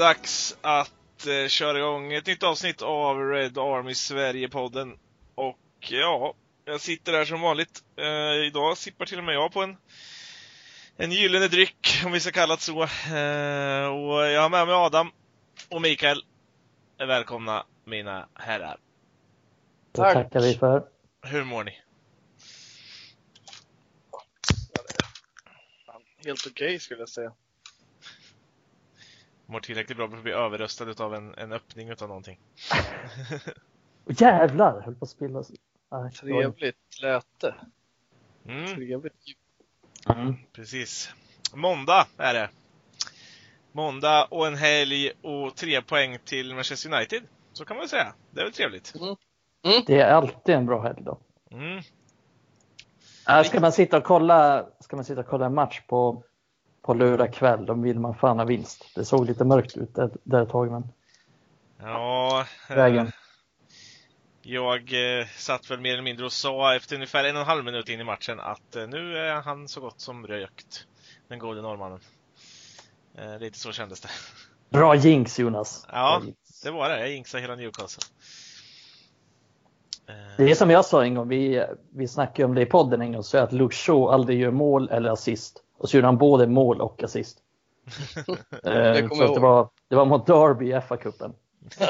dags att eh, köra igång ett nytt avsnitt av Red Army Sverige-podden. Och ja, jag sitter här som vanligt. Eh, idag sippar till och med jag på en, en gyllene dryck, om vi ska kalla det så. Eh, och jag har med mig Adam och Mikael. Välkomna mina herrar. Det tackar vi för. Hur mår ni? Helt okej okay, skulle jag säga. Mår tillräckligt bra för att bli överröstad av en, en öppning utav någonting. Jävlar, höll på att spilla. Nej, Trevligt lät det. Mm. Trevligt. Mm. Precis. Måndag är det. Måndag och en helg och tre poäng till Manchester United. Så kan man säga. Det är väl trevligt. Mm. Mm. Det är alltid en bra helg då. Mm. Äh, ska man sitta och kolla, ska man sitta och kolla en match på, på lördag kväll, då vill man fan ha vinst. Det såg lite mörkt ut där, där ett tag, men. Ja. Vägen. Eh, jag eh, satt väl mer eller mindre och sa efter ungefär en och en halv minut in i matchen att eh, nu är han så gott som rökt. Den gode norrmannen. Eh, lite så kändes det. Bra jinx Jonas. Ja, det var det. Jag jinxade hela Newcastle. Eh, Det är som jag sa en gång, vi, vi snackade om det i podden en gång, så att Luke Shaw aldrig gör mål eller assist. Och så gjorde han både mål och assist. Eh, kommer så det, var, det var mot Derby i FA-cupen.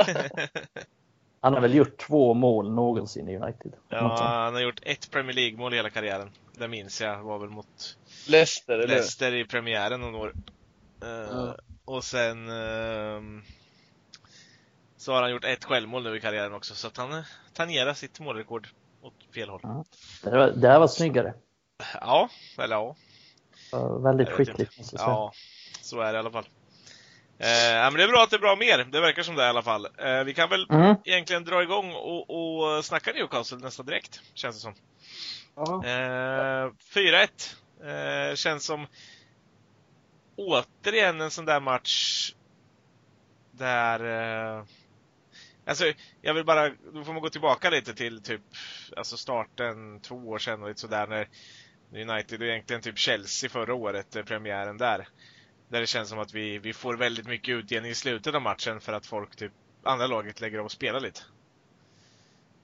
Han har väl gjort två mål någonsin i United. ja, Något sånt. han har gjort ett Premier League-mål i hela karriären. Det minns jag. var väl mot Leicester, eller? Leicester i premiären någon år. Eh, Ja. Och sen ehm, så har han gjort ett självmål nu i karriären också, så att han eh, tangerar sitt målrekord åt fel håll. Ja. Det, var, det här var snyggare. Ja, eller ja. Väldigt skickligt måste jag säga. Ja, så är det i alla fall. Eh, men det är bra att det är bra mer. Det verkar som det i alla fall. Eh, vi kan väl Mm. egentligen dra igång och, och snacka Newcastle nästa direkt, känns det som. Ja. Eh, 4-1. Eh, känns som återigen en sån där match där eh, Alltså, jag vill bara, då får man gå tillbaka lite till typ, alltså starten två år sedan och lite sådär när United och egentligen typ Chelsea förra året, eh, premiären där. Där det känns som att vi, vi får väldigt mycket utdelning i slutet av matchen för att folk typ, andra laget lägger av och spelar lite.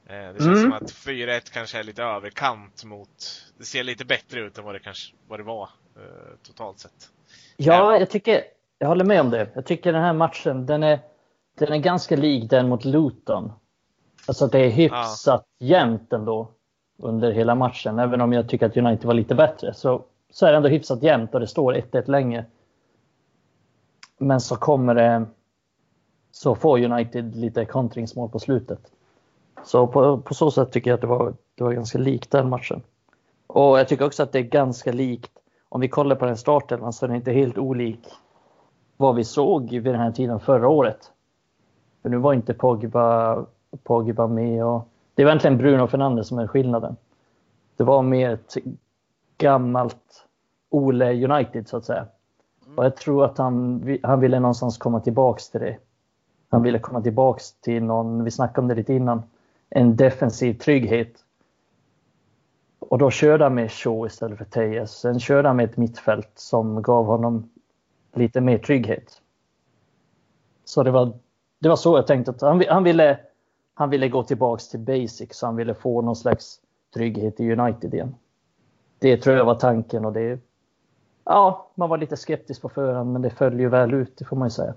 Eh, Det känns Mm. som att 4-1 kanske är lite överkant mot, det ser lite bättre ut än vad det kanske, vad det var eh, totalt sett. Ja, jag tycker, jag håller med om det. Jag tycker den här matchen, den är, den är ganska lik den mot Luton. Alltså att det är hyfsat jämnt ändå under hela matchen. Även om jag tycker att United var lite bättre så, så är det ändå hyfsat jämnt och det står 1-1 länge. Men så kommer det, så får United lite kontringsmål på slutet. Så på, på så sätt tycker jag att det var, det var ganska likt den matchen. Och jag tycker också att det är ganska likt om vi kollar på den starten så är den inte helt olik vad vi såg vid den här tiden förra året. För nu var inte Pogba, Pogba med och det var egentligen Bruno Fernandes som är skillnaden. Det var mer ett gammalt Ole United så att säga. Och jag tror att han, han ville någonstans komma tillbaks till det. Han ville komma tillbaks till någon, vi snackade om det lite innan, en defensiv trygghet. Och då körde han med Shaw istället för Tejes. Sen körde han med ett mittfält som gav honom lite mer trygghet. Så det var, det var så jag tänkte att han, han, ville, han ville gå tillbaks till basics. Han ville få någon slags trygghet i United igen. Det tror jag var tanken och det Ja, man var lite skeptisk på förhand men det föll ju väl ut, det får man ju säga.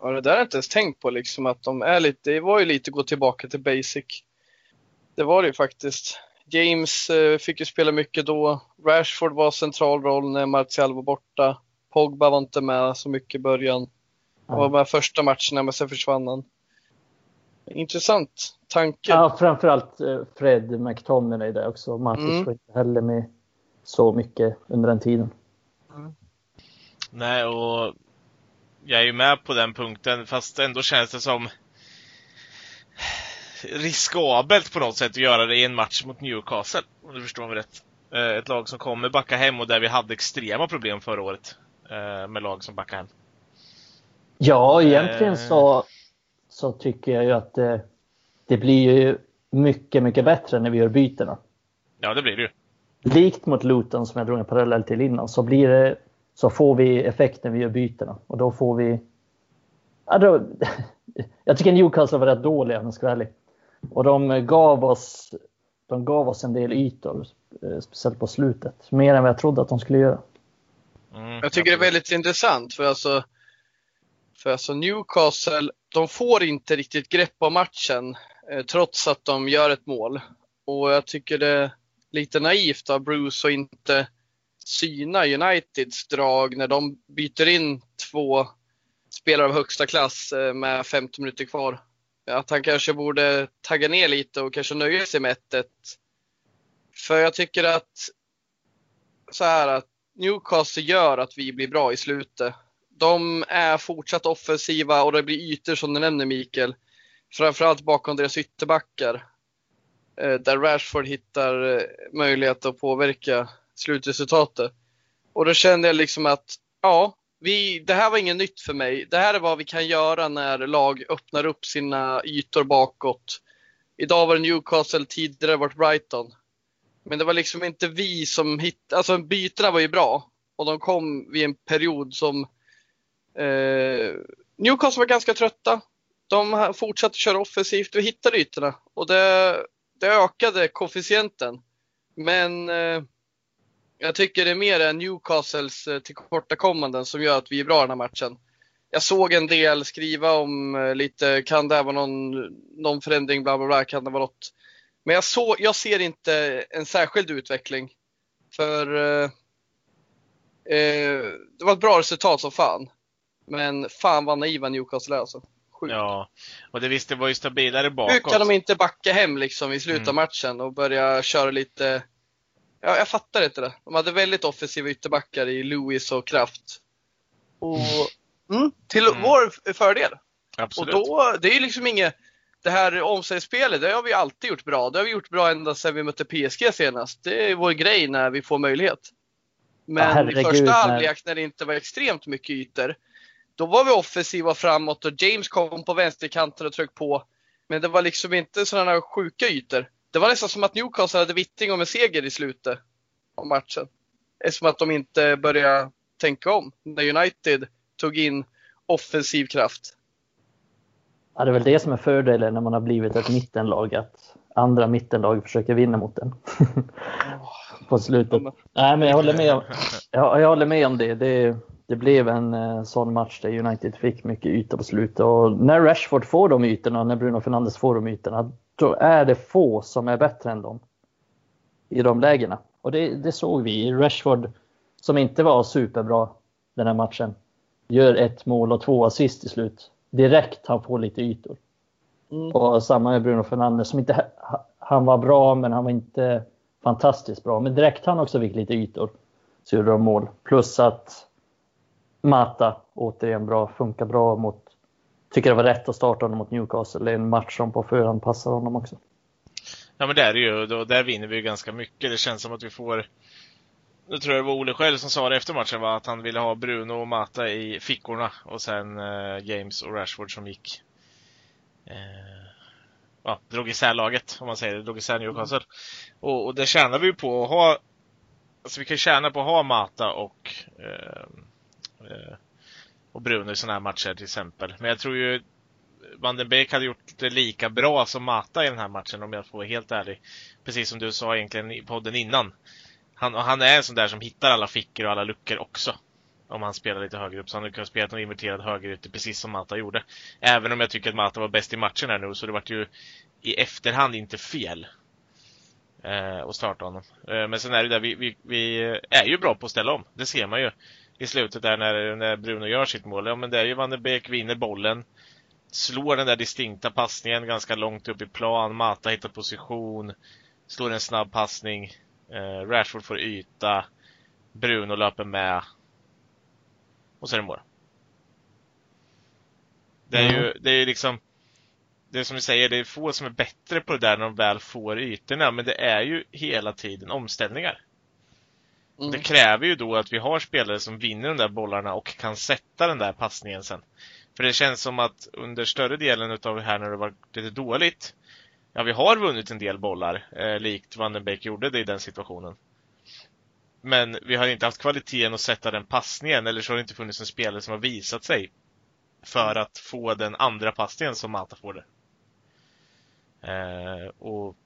Ja, det där har jag inte ens tänkt på liksom att de är lite, det var ju lite gå tillbaka till basic. Det var det ju faktiskt. James eh, fick ju spela mycket då. Rashford var central roll när Martial var borta. Pogba var inte med så mycket i början. Han var med första matcherna men sen försvann han. Intressant tanke. Ja, framförallt eh, Fred McTominay där också. Marcus Mm. var inte heller med så mycket under den tiden. Nej, och jag är ju med på den punkten, fast ändå känns det som riskabelt på något sätt att göra det i en match mot Newcastle, om du förstår mig rätt. Eh, Ett lag som kommer backa hem och där vi hade extrema problem förra året eh, med lag som backar hem. Ja, egentligen så, så tycker jag ju att det, det blir ju mycket, mycket bättre när vi gör bytena. Ja, det blir det ju. Likt mot Luton som jag drog en parallell till innan så blir det, så får vi effekten vi gör bytena. Och då får vi... Ja, då, jag tycker Newcastle var rätt dåliga om jag ska vara ärlig. Och de gav oss, de gav oss en del ytor, eh, speciellt på slutet. Mer än vad jag trodde att de skulle göra. Mm, jag tycker det är väldigt intressant för alltså, för alltså Newcastle, de får inte riktigt grepp om matchen eh, trots att de gör ett mål. Och jag tycker det är lite naivt av Bruce att inte syna Uniteds drag när de byter in två spelare av högsta klass eh, med 15 minuter kvar. Att han kanske borde tagga ner lite och kanske nöja sig med 1 För jag tycker att så här att Newcastle gör att vi blir bra i slutet. De är fortsatt offensiva och det blir ytor som du nämner Mikael. Framförallt bakom deras ytterbackar. Eh, där Rashford hittar eh, möjlighet att påverka slutresultatet. Och då kände jag liksom att, ja, vi, det här var inget nytt för mig. Det här är vad vi kan göra när lag öppnar upp sina ytor bakåt. Idag var det Newcastle, tidigare var det Brighton. Men det var liksom inte vi som hittade, alltså bytena var ju bra och de kom vid en period som eh, Newcastle var ganska trötta. De fortsatte köra offensivt, vi hittade ytorna och det, det ökade koefficienten. Men eh, jag tycker det är mer än Newcastles eh, tillkortakommanden som gör att vi är bra i den här matchen. Jag såg en del skriva om eh, lite, kan det vara någon, någon förändring, bla bla bla, kan det vara något. Men jag, så, jag ser inte en särskild utveckling. För eh, eh, det var ett bra resultat som fan. Men fan vad naiva Newcastle är alltså. Sjukt. Ja, och det visst det var ju stabilare bakåt. Hur kan de inte backa hem liksom i slutet av mm. matchen och börja köra lite Ja, jag fattar inte det. De hade väldigt offensiva ytterbackar i Lewis och Kraft. Och, mm, till mm. vår fördel. Absolut. Och då, det är ju liksom inget, det här omställningsspelet, det har vi alltid gjort bra. Det har vi gjort bra ända sedan vi mötte PSG senast. Det är vår grej när vi får möjlighet. Men ja, i första halvlek när det inte var extremt mycket ytor, då var vi offensiva framåt och James kom på vänsterkanten och tryckte på. Men det var liksom inte sådana sjuka ytor. Det var nästan som att Newcastle hade vittring om en seger i slutet av matchen. Eftersom att de inte började tänka om när United tog in offensiv kraft. Ja, det är väl det som är fördelen när man har blivit ett mittenlag, att andra mittenlag försöker vinna mot en. På slutet. Nej, men jag håller med om, jag, jag håller med om det. det. Det. blev en eh, sån match där United fick mycket yta på slutet och när Rashford får de ytorna, när Bruno Fernandes får de ytorna, då är det få som är bättre än dem i de lägena. Och det, det såg vi. Rashford, som inte var superbra den här matchen, gör ett mål och två assist till slut. Direkt han får lite ytor. Mm. Och samma med Bruno Fernandes som inte, han var bra men han var inte fantastiskt bra. Men direkt han också fick lite ytor så gjorde de mål. Plus att Mata återigen bra, funkar bra mot tycker det var rätt att starta honom mot Newcastle. Det är en match som på förhand passar honom också. Ja men det är det ju. och där vinner vi ganska mycket. Det känns som att vi får nu tror jag det var Ole själv som sa det efter matchen var att han ville ha Bruno och Mata i fickorna och sen eh, James och Rashford som gick eh, ja, drog isär laget om man säger det, drog isär Newcastle. Mm. Och, och det tjänar vi ju på att ha Alltså vi kan tjäna på att ha Mata och eh Eh, och Bruno i sådana här matcher till exempel. Men jag tror ju Van den Beek hade gjort det lika bra som Mata i den här matchen om jag får vara helt ärlig. Precis som du sa egentligen i podden innan. Han, han är en sån där som hittar alla fickor och alla luckor också. Om han spelar lite högre upp. Så han hade kunnat spela någon inverterad högerytter precis som Mata gjorde. Även om jag tycker att Mata var bäst i matchen här nu så det vart ju i efterhand inte fel. Eh, att starta honom. Eh, men sen är det där, vi, vi, vi är ju bra på att ställa om. Det ser man ju i slutet där när, när Bruno gör sitt mål. Ja men det är ju Van de Beek vinner bollen. Slår den där distinkta passningen ganska långt upp i plan. Mata hittar position. Slår en snabb passning. Eh, Rashford får yta. Bruno löper med. Och så är det mål. Det är mm. ju, det är liksom det är som du säger, det är få som är bättre på det där när de väl får ytorna, men det är ju hela tiden omställningar. Mm. Det kräver ju då att vi har spelare som vinner de där bollarna och kan sätta den där passningen sen. För det känns som att under större delen utav det här när det var lite dåligt, ja vi har vunnit en del bollar, eh, likt Van den Beek gjorde det i den situationen. Men vi har inte haft kvaliteten att sätta den passningen eller så har det inte funnits en spelare som har visat sig för att få den andra passningen som Mata får det. Eh, och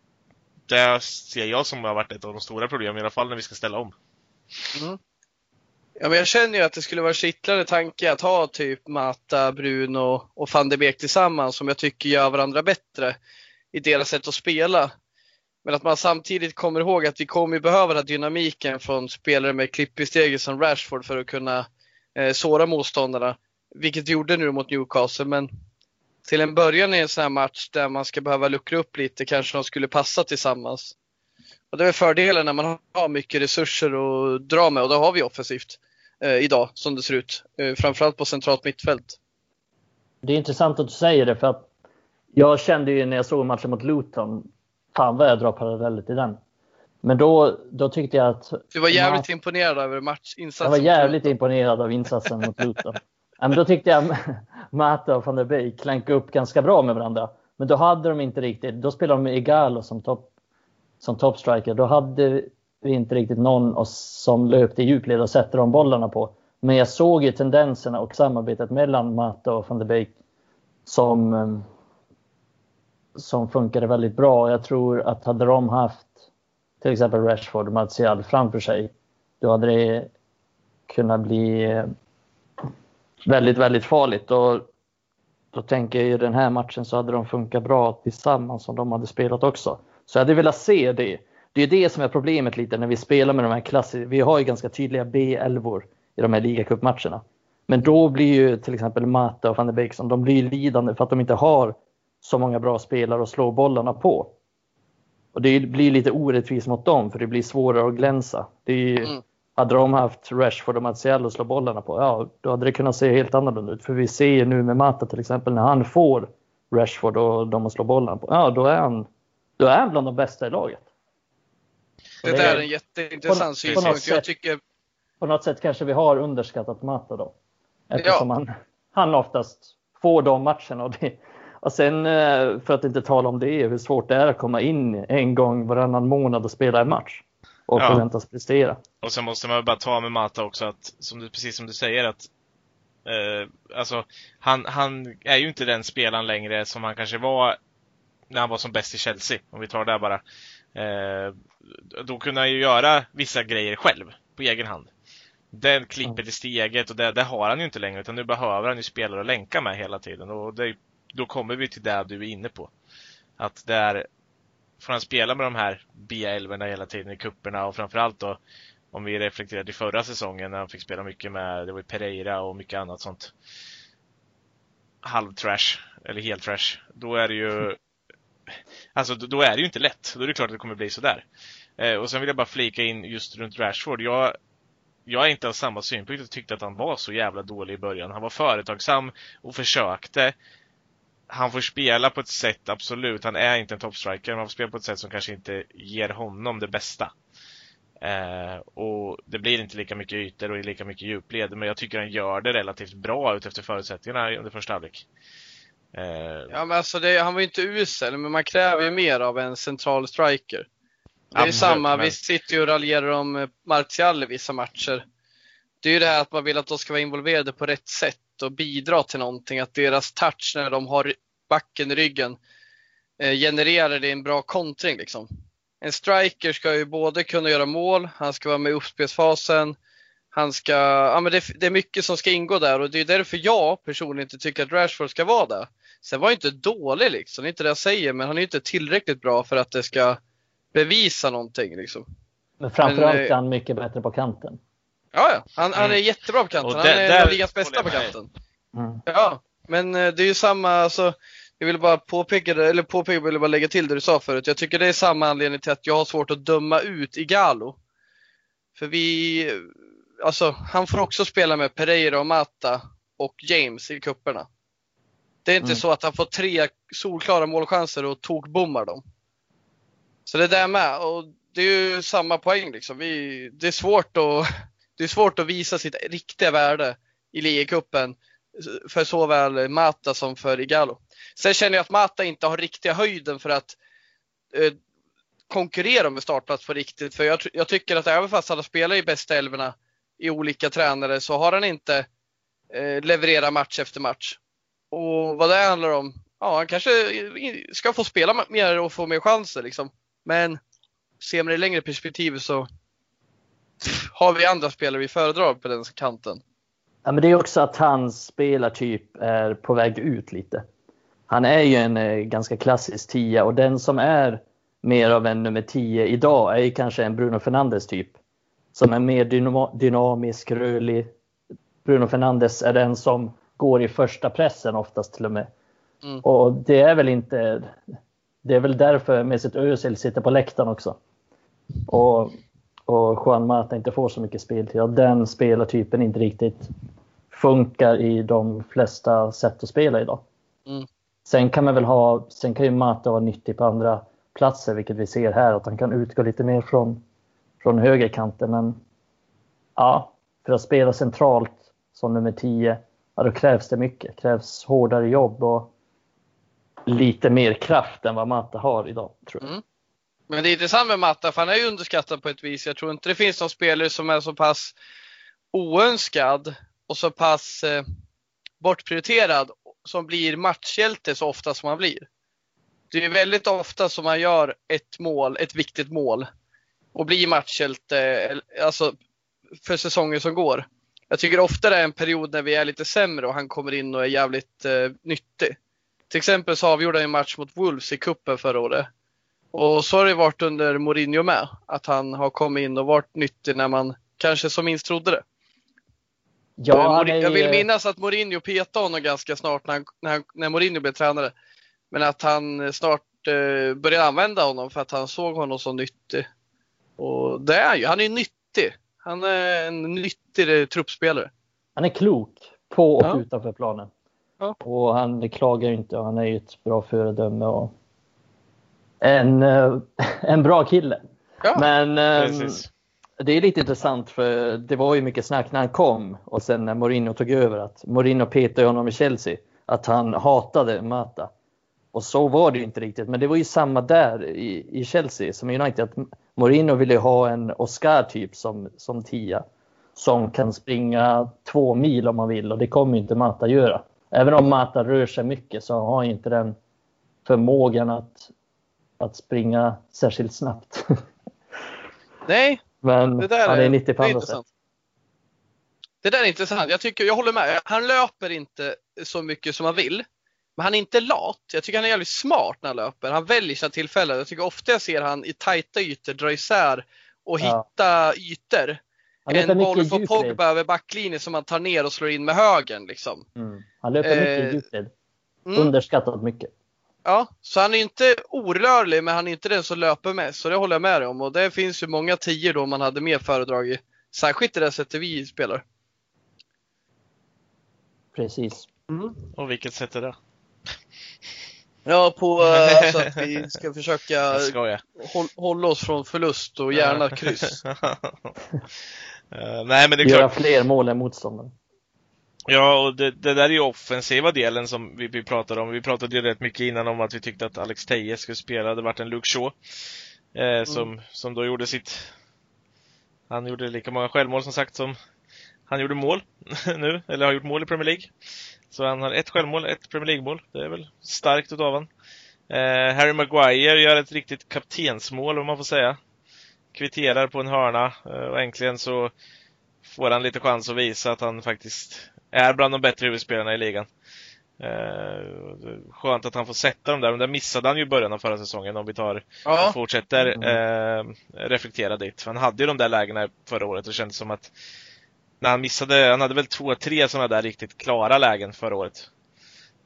det ser jag som har varit ett av de stora problemen, i alla fall när vi ska ställa om. Mm. Ja, men jag känner ju att det skulle vara kittlande tanke att ha typ Mata, Bruno och van de Beek tillsammans som jag tycker gör varandra bättre i deras sätt att spela. Men att man samtidigt kommer ihåg att vi kommer behöva den här dynamiken från spelare med klipp i steget som Rashford för att kunna eh, såra motståndarna. Vilket vi gjorde nu mot Newcastle. Men till en början i en sån här match där man ska behöva luckra upp lite kanske de skulle passa tillsammans. Och det är fördelen när man har mycket resurser att dra med och det har vi offensivt eh, idag som det ser ut. Eh, framförallt på centralt mittfält. Det är intressant att du säger det för att jag kände ju när jag såg matchen mot Luton, fan vad jag drar paralleller till den. Men då, då tyckte jag att... Du var jävligt imponerad över matchinsatsen. Jag var jävligt imponerad av insatsen mot Luton. men då tyckte jag Mata och van der Beek klankade upp ganska bra med varandra. Men då hade de inte riktigt, då spelade de med Igalo som topp som topstriker. Då hade vi inte riktigt någon som löpte i djupled och sätter de bollarna på. Men jag såg ju tendenserna och samarbetet mellan Mata och van der Beek som, eh, som funkade väldigt bra. Jag tror att hade de haft till exempel Rashford och Martial framför sig, då hade det kunnat bli eh, väldigt, väldigt farligt. Och då tänker jag i den här matchen så hade de funkat bra tillsammans om de hade spelat också. Så jag hade velat se det. Det är det som är problemet lite när vi spelar med de här klassiska. Vi har ju ganska tydliga B11 i de här ligacupmatcherna. Men då blir ju till exempel Mata och van der Beek de blir lidande för att de inte har så många bra spelare att slå bollarna på. Och det blir lite orättvist mot dem för det blir svårare att glänsa. Det är, mm. Hade de haft Rashford och Martial att slå bollarna på, ja då hade det kunnat se helt annorlunda ut. För vi ser ju nu med Mata till exempel när han får Rashford och de att slå bollarna på, ja då är han, då är han bland de bästa i laget. Det, det är en jätteintressant synpunkt. Jag tycker... På något sätt kanske vi har underskattat Mata då. Eftersom ja. han, han oftast får de matcherna. Och, det, och sen eh, för att inte tala om det, hur svårt det är att komma in en gång varannan månad och spela en match och ja. förväntas prestera. Och sen måste man bara ta med Mata också att, som du, precis som du säger, att eh, alltså, han, han är ju inte den spelaren längre som han kanske var när han var som bäst i Chelsea, om vi tar det bara. Eh, då kunde han ju göra vissa grejer själv, på egen hand. Den klippet i steget och det, det har han ju inte längre, utan nu behöver han ju spelare att länka med hela tiden. Och det, då kommer vi till det du är inne på. Att det är får han spela med de här B11 hela tiden i kupperna och framförallt då om vi reflekterar till förra säsongen när han fick spela mycket med, det var Pereira och mycket annat sånt halvtrash eller helt trash. Då är det ju Alltså då är det ju inte lätt. Då är det klart att det kommer bli sådär. Eh, och sen vill jag bara flika in just runt Rashford. Jag, jag är inte av samma synpunkt. Jag tyckte att han var så jävla dålig i början. Han var företagsam och försökte han får spela på ett sätt, absolut. Han är inte en toppstriker, men han får spela på ett sätt som kanske inte ger honom det bästa. Eh, och det blir inte lika mycket ytor och lika mycket djupled, men jag tycker han gör det relativt bra utefter förutsättningarna under första halvlek. Eh, ja, men alltså det, han var ju inte usel, men man kräver ju mer av en central striker. Det är ju samma, men... vi sitter ju och raljerar om Martial i vissa matcher. Det är ju det här att man vill att de ska vara involverade på rätt sätt och bidra till någonting. Att deras touch när de har backen i ryggen eh, genererar det en bra kontring. Liksom. En striker ska ju både kunna göra mål, han ska vara med i uppspelsfasen, han ska, ja, men det, det, är mycket som ska ingå där och det är därför jag personligen inte tycker att Rashford ska vara där. Sen var han inte dålig liksom, det är inte det jag säger, men han är inte tillräckligt bra för att det ska bevisa någonting. Liksom. Men framförallt men, är han mycket bättre på kanten. Ja, ja. Han, han är mm. jättebra på kanten. han är ligans bästa på kanten. Mm. Ja, men eh, det är ju samma, alltså, jag vill bara påpeka det, eller påpeka, vill bara lägga till det du sa förut. Jag tycker det är samma anledning till att jag har svårt att döma ut Igalo. För vi, alltså han får också spela med Pereira och Mata och James i kupperna. Det är inte mm. så att han får tre solklara målchanser och tokbommar dem. Så det där med, och det är ju samma poäng liksom. Vi, det är svårt att det är svårt att visa sitt riktiga värde i ligacupen för såväl Mata som för Igalo. Sen känner jag att Mata inte har riktiga höjden för att eh, konkurrera om en startplats på riktigt. För jag, jag tycker att även fast han har spelat i bästa elverna i olika tränare så har han inte eh, levererat match efter match. Och vad det handlar om, ja han kanske ska få spela mer och få mer chanser liksom. Men ser man det i längre perspektiv så har vi andra spelare vi föredrar på den kanten. Ja, men det är också att hans spelartyp är på väg ut lite. Han är ju en eh, ganska klassisk tia och den som är mer av en nummer 10 idag är ju kanske en Bruno Fernandes typ. Som är mer dynamisk, rörlig. Bruno Fernandes är den som går i första pressen oftast till och med. Mm. Och det är väl inte... Det är väl därför Mesut Özil sitter på läktaren också. Och, och Juan Mata inte får så mycket speltid. Och den spelartypen inte riktigt funkar i de flesta sätt att spela idag. Mm. Sen kan man väl ha, sen kan ju Mata vara nyttig på andra platser, vilket vi ser här, att han kan utgå lite mer från, från högerkanten. Men ja, för att spela centralt som nummer 10, ja, då krävs det mycket. Det krävs hårdare jobb och lite mer kraft än vad Mata har idag, tror jag. Mm. Men det är intressant med Matta, för han är ju underskattad på ett vis. Jag tror inte det finns någon spelare som är så pass oönskad och så pass eh, bortprioriterad som blir matchhjälte så ofta som han blir. Det är väldigt ofta som man gör ett mål, ett viktigt mål och blir matchhjälte eh, alltså, för säsonger som går. Jag tycker ofta det är en period när vi är lite sämre och han kommer in och är jävligt eh, nyttig. Till exempel så avgjorde han en match mot Wolves i kuppen förra året. Och så har det varit under Mourinho med. Att han har kommit in och varit nyttig när man kanske som minst trodde det. Ja, är... Jag vill minnas att Mourinho petade honom ganska snart när, han, när, han, när Mourinho blev tränare. Men att han snart eh, började använda honom för att han såg honom som nyttig. Och det är han ju. Han är nyttig. Han är en nyttig truppspelare. Han är klok på och ja. utanför planen. Ja. Och han klagar inte och han är ju ett bra föredöme. Och en, eh, en bra kille. Ja, Men ehm, det är lite intressant för det var ju mycket snack när han kom och sen när Mourinho tog över att Mourinho petade honom i Chelsea. Att han hatade Mata. Och så var det ju inte riktigt, men det var ju samma där i, i Chelsea som United. Att Mourinho ville ha en Oscar typ som, som tia. Som kan springa två mil om man vill och det kommer inte Mata göra. Även om Mata rör sig mycket så har han inte den förmågan att, att springa särskilt snabbt. Nej, men det där han är 90 på andra sätt. Det där är intressant. Jag, tycker, jag håller med. Han löper inte så mycket som han vill. Men han är inte lat. Jag tycker han är jävligt smart när han löper. Han väljer sina tillfällen. Jag tycker ofta jag ser han i tajta ytor dra isär och ja. hitta ytor. En boll från Pogba över backlinjen som han tar ner och slår in med högen. Liksom. Mm. Han löper mycket i eh, djupled. Mm. Underskattat mycket. Ja, så han är inte orörlig, men han är inte den som löper mest. Så det håller jag med dig om. Och det finns ju många tio då man hade mer föredrag Särskilt i det sättet vi spelar. Precis. Mm. Och vilket sätt är det? Ja, på alltså att vi ska försöka håll, hålla oss från förlust och gärna kryss. uh, nej, men det är Göra klart. fler mål än motståndaren. Ja, och det, det, där är ju offensiva delen som vi, vi pratade om. Vi pratade ju rätt mycket innan om att vi tyckte att Alex Teje skulle spela. Det vart en Luke Shaw. Eh, mm. som, som då gjorde sitt... Han gjorde lika många självmål som sagt som han gjorde mål nu, eller har gjort mål i Premier League. Så han har ett självmål, ett Premier League-mål. Det är väl starkt utav honom. Eh, Harry Maguire gör ett riktigt kaptensmål, om man får säga. Kvitterar på en hörna eh, och äntligen så får han lite chans att visa att han faktiskt är bland de bättre huvudspelarna i ligan. Eh, skönt att han får sätta dem där, men det missade han ju början av förra säsongen om vi tar ja. fortsätter mm. eh, reflektera dit. För han hade ju de där lägena förra året och det kändes som att när han missade, han hade väl två, tre sådana där riktigt klara lägen förra året.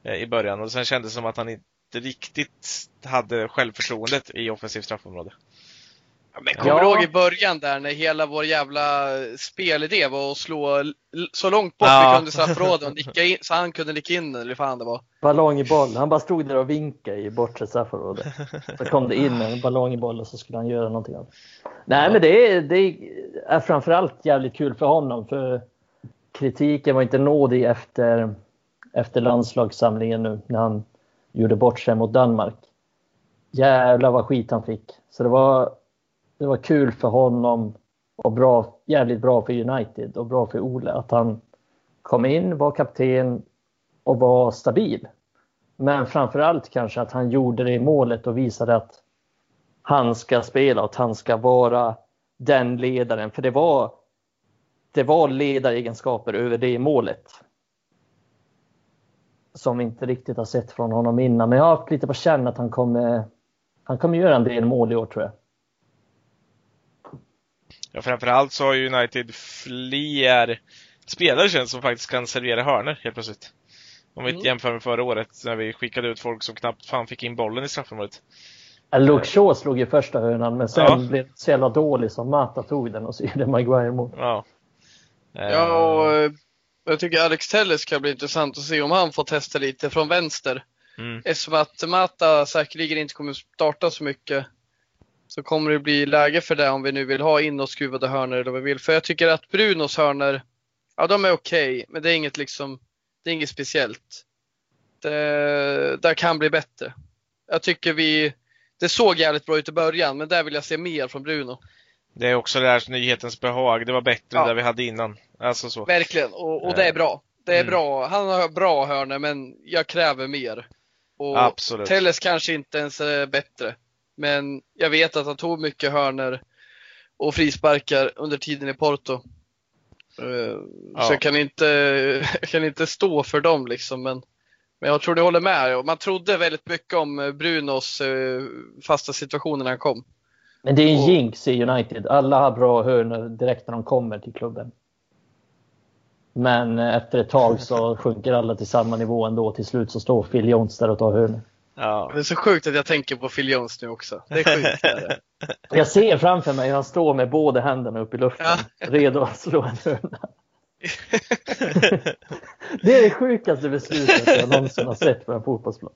Eh, I början och sen kändes det som att han inte riktigt hade självförtroendet i offensivt straffområde. Men kommer ja. du ihåg i början där när hela vår jävla spelidé var att slå så långt bort ja. vi kunde straffområdet så han kunde nicka in den eller fan det var. Ballong i boll. Han bara stod där och vinkade i bortre straffområdet. Så kom det in en ballong i boll och så skulle han göra någonting annat. Nej ja. men det är, det är framförallt jävligt kul för honom för kritiken var inte nådig efter, efter landslagssamlingen nu när han gjorde bort sig mot Danmark. jävlar vad skit han fick. Så det var, det var kul för honom och bra, jävligt bra för United och bra för Ole att han kom in, var kapten och var stabil. Men framför allt kanske att han gjorde det i målet och visade att han ska spela och att han ska vara den ledaren. För det var, det var ledaregenskaper över det målet. Som vi inte riktigt har sett från honom innan. Men jag har haft lite på känn att han kommer, han kommer göra en del mål i år tror jag. Ja, framförallt så har United fler spelare känns som faktiskt kan servera hörnor helt plötsligt. Om vi mm. jämför med förra året när vi skickade ut folk som knappt fan fick in bollen i straffområdet. Luke Shaw slog ju första hörnan men sen ja. blev det så jävla dålig som Mata tog den och så gjorde Maguire mål. Ja. Ja, och eh, jag tycker Alex Telles ska bli intressant att se om han får testa lite från vänster. Mm. Eftersom att Mata säkerligen inte kommer starta så mycket så kommer det bli läge för det om vi nu vill ha in och skruvade hörnor eller vad vi vill. För jag tycker att Brunos hörnor, ja de är okej, okay, men det är inget liksom, det är inget speciellt. Det, det kan bli bättre. Jag tycker vi, det såg jävligt bra ut i början, men där vill jag se mer från Bruno. Det är också det här nyhetens behag. Det var bättre ja. än det vi hade innan. Alltså så. Verkligen, och, och det är bra. Det är mm. bra. Han har bra hörnor, men jag kräver mer. Och Absolut. Telles kanske inte ens är bättre. Men jag vet att han tog mycket hörner och frisparkar under tiden i Porto. Eh, ja. Så jag kan, inte, jag kan inte stå för dem liksom. Men, men jag tror du håller med. Man trodde väldigt mycket om Brunos eh, fasta situationer när han kom. Men det är en jinx i United. Alla har bra hörnor direkt när de kommer till klubben. Men efter ett tag så sjunker alla till samma nivå ändå. Till slut så står Phil Jones där och tar hörnor. Ja. Det är så sjukt att jag tänker på Phil Jones nu också. Det är sjukt. Är Jag ser framför mig hur han står med båda händerna upp i luften, ja. redo att slå en hörna. det är det sjukaste beslutet jag någonsin har sett på en fotbollsplan.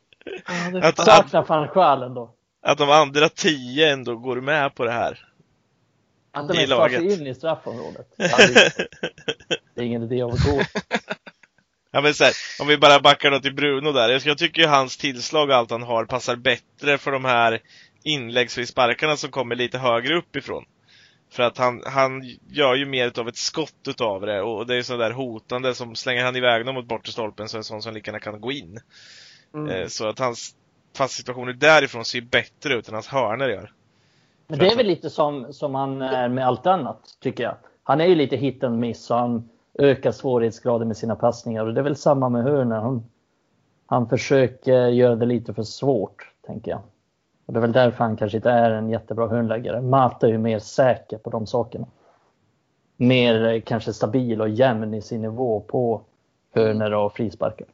Ja, att, saknar fan själen då. Att de andra tio ändå går med på det här. Att de ens tar sig in i straffområdet. det är ingen idé att gå. Ja, men så här, om vi bara backar då till Bruno där. Jag tycker ju hans tillslag och allt han har passar bättre för de här inläggsfrisparkarna som kommer lite högre uppifrån. För att han, han gör ju mer av ett skott utav det och det är sådär hotande som slänger han iväg dem mot bortre stolpen så är det sånt som lika gärna kan gå in. Mm. Eh, så att hans fast situationer därifrån ser bättre ut än hans hörnor gör. Men det är väl lite som, som han är med allt annat, tycker jag. Han är ju lite hit and miss han ökar svårighetsgraden med sina passningar. Och det är väl samma med Hörner. Han, han försöker göra det lite för svårt, tänker jag. Och det är väl därför han kanske inte är en jättebra hörnläggare. Mata är ju mer säker på de sakerna. Mer eh, kanske stabil och jämn i sin nivå på hörnor och frisparkar.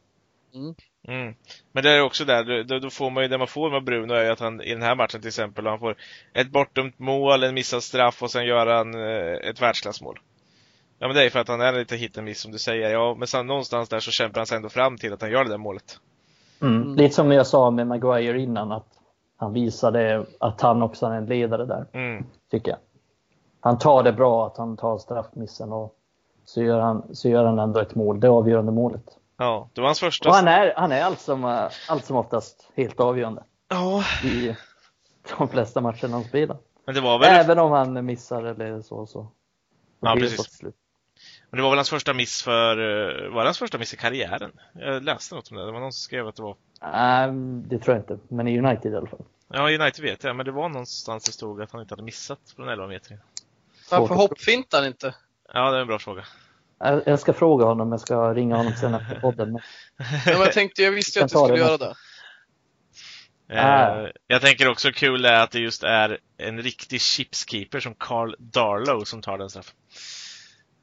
Mm. Mm. Men det är också där, då, då, får man ju det man får med Bruno är ju att han i den här matchen till exempel, han får ett bortdömt mål, en missad straff och sen gör han eh, ett världsklassmål. Ja men det är för att han är lite hit miss som du säger. Ja, men sen någonstans där så kämpar han sig ändå fram till att han gör det där målet. Mm. mm. Lite som jag sa med Maguire innan, att han visade att han också är en ledare där. Mm. Tycker jag. Han tar det bra, att han tar straffmissen och så gör han, så gör han ändå ett mål, det avgörande målet. Ja, det var hans första. Och han är, han är allt, som, allt som oftast helt avgörande. Ja. I de flesta matcherna han spelar. Men det var väl... Även om han missar eller så. så. Ja, precis. Men det var väl hans första miss för, eh, var det hans första miss i karriären? Jag läste något om det, det var någon som skrev att det var. Um, det tror jag inte, men i United i alla fall. Ja, United vet jag, men det var någonstans det stod att han inte hade missat från 11 meter. Varför hoppfintar han inte? Ja, det är en bra fråga. Jag ska fråga honom, jag ska ringa honom sen efter podden. Men... ja, men jag tänkte, jag visste ju att du skulle göra det. Uh, jag tänker också kul är att det just är en riktig chipskeeper som Carl Darlow som tar den straffen.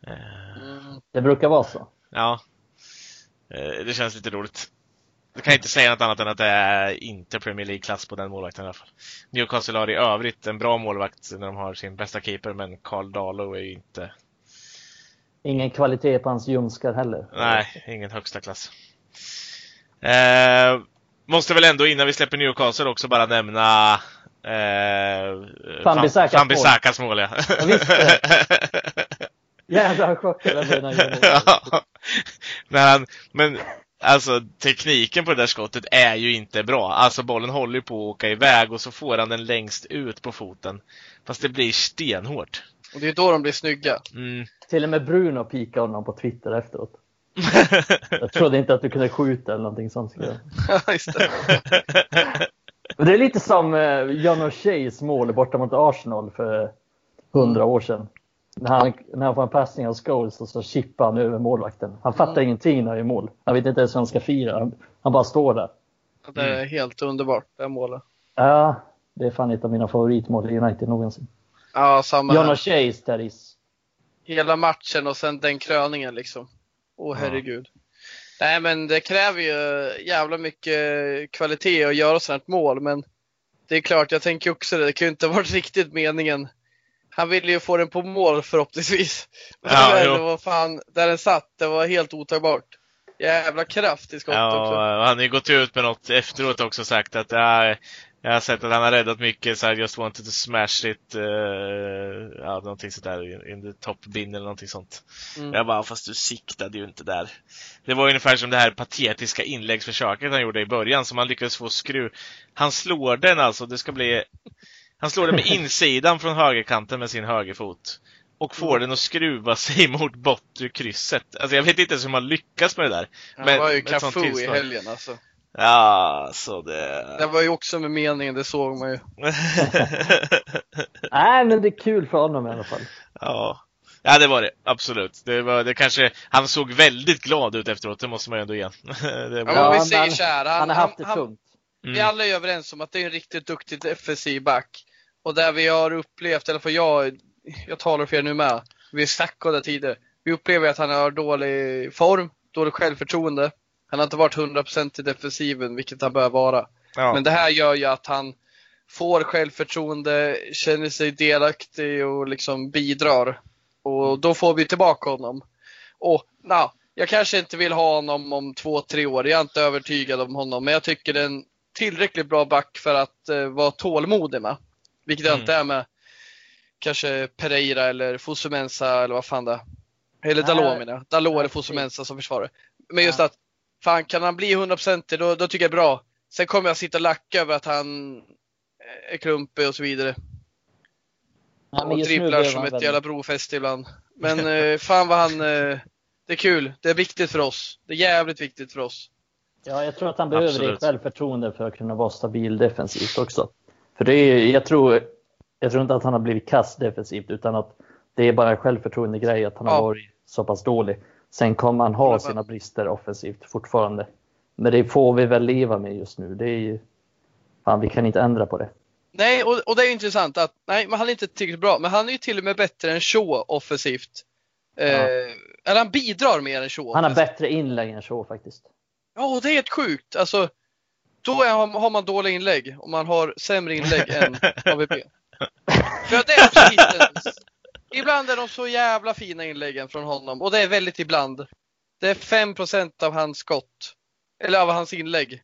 Mm. Det brukar vara så. Ja. Eh, det känns lite roligt. Du kan inte säga något annat än att det är inte Premier League-klass på den målvakten i alla fall. Newcastle har i övrigt en bra målvakt när de har sin bästa keeper, men Carl Dalo är ju inte... Ingen kvalitet på hans ljumskar heller. Nej, ingen högsta klass. Eh, måste väl ändå innan vi släpper Newcastle också bara nämna eh, Fambisakas mål. mål ja. ja Jävlar vad chockad jag blev när han ja. Men, men Alltså tekniken på det där skottet är ju inte bra. Alltså bollen håller ju på att åka iväg och så får han den längst ut på foten. Fast det blir stenhårt. Och det är då de blir snygga. Mm. Till och med Bruno pikade honom på Twitter efteråt. Jag trodde inte att du kunde skjuta eller någonting sånt. Ja, just det. Men det är lite som eh, John O'Sheas mål borta mot Arsenal för hundra år sedan. När han, när han får en passning av Scholes och så chippar han över målvakten. Han fattar Mm. ingenting när han gör mål. Han vet inte ens hur han ska fira. Han, han bara står där. Det är helt underbart, det målet. Ja, det är fan ett av mina favoritmål i United någonsin. Ja, samma John. O'Sheas, that is. Hela matchen och sen den kröningen liksom. Åh Ja. herregud. Nej men det kräver ju jävla mycket kvalitet att göra sådant mål men det är klart, jag tänker också det, det kan ju inte ha varit riktigt meningen. Han ville ju få den på mål förhoppningsvis. Men Ja, det, var fan, där den satt, det var helt otagbart. Jävla kraft i skottet Ja, också. och han har ju gått ut med något efteråt också och sagt att ja, jag har sett att han har räddat mycket så I just wanted to smash it, uh, ja någonting sådär, in the top bin eller någonting sånt. Mm. Jag bara, fast du siktade ju inte där. Det var ungefär som det här patetiska inläggsförsöket han gjorde i början som han lyckades få skruv. Han slår den alltså, det ska bli... Han slår den med insidan från högerkanten med sin högerfot. Och får Mm. den att skruva sig mot bortre krysset. Alltså jag vet inte ens hur man lyckas med det där. Han Men- var ju Cafu i helgen alltså. Ja, så det... Det var ju också med meningen, det såg man ju. Nej, men det är kul för honom i alla fall. ja. ja, det var det. Absolut. Det var, det kanske, han såg väldigt glad ut efteråt, det måste man ju ändå igen. det Ja, var, men om vi säger han- så här, Han har haft det tungt. Vi mm. alla är överens om att det är en riktigt duktig defensiv back. Och där vi har upplevt, alla fall jag, jag talar för er nu med, vi snackade tidigare. Vi upplever att han har dålig form, dåligt självförtroende. Han har inte varit 100% i defensiven, vilket han bör vara. ja. Men det här gör ju att han får självförtroende, känner sig delaktig och liksom bidrar. Och då får vi tillbaka honom. Och na, jag kanske inte vill ha honom om två, tre år. Jag är inte övertygad om honom. Men jag tycker det är en tillräckligt bra back för att eh, vara tålmodig med. Vilket jag Mm. inte är med kanske Pereira eller Fosumensa eller vad fan det är. Eller. Dalot menar jag. Dalot eller Fosumensa som försvarare. Men just Ja. att, fan kan han bli 100% då, då tycker jag det är bra. Sen kommer jag sitta och lacka över att han är klumpig och så vidare. Ja, men och dribblar som ett väl- jävla brofäste ibland. Men eh, fan vad han, eh, det är kul. Det är viktigt för oss. Det är jävligt viktigt för oss. Ja, jag tror att han behöver Absolut. det självförtroende för att kunna vara stabil defensivt också. För det är, jag, tror, jag tror inte att han har blivit kass defensivt utan att det är bara en självförtroende grej att han Ja. har varit så pass dålig. Sen kommer han ha 100%. sina brister offensivt fortfarande. Men det får vi väl leva med just nu. Det är ju, fan, vi kan inte ändra på det. Nej, och, och det är intressant att, nej, men han är inte tillräckligt bra, men han är ju till och med bättre än Shaw offensivt. Eh, Ja. Eller han bidrar mer än Shaw. Han har bättre inlägg än så faktiskt. Ja, och det är helt sjukt. Alltså, då är, har man dåliga inlägg och man har sämre inlägg än AVP. För det är också ibland är de så jävla fina inläggen från honom och det är väldigt ibland. Det är 5% av hans skott. Eller av hans inlägg.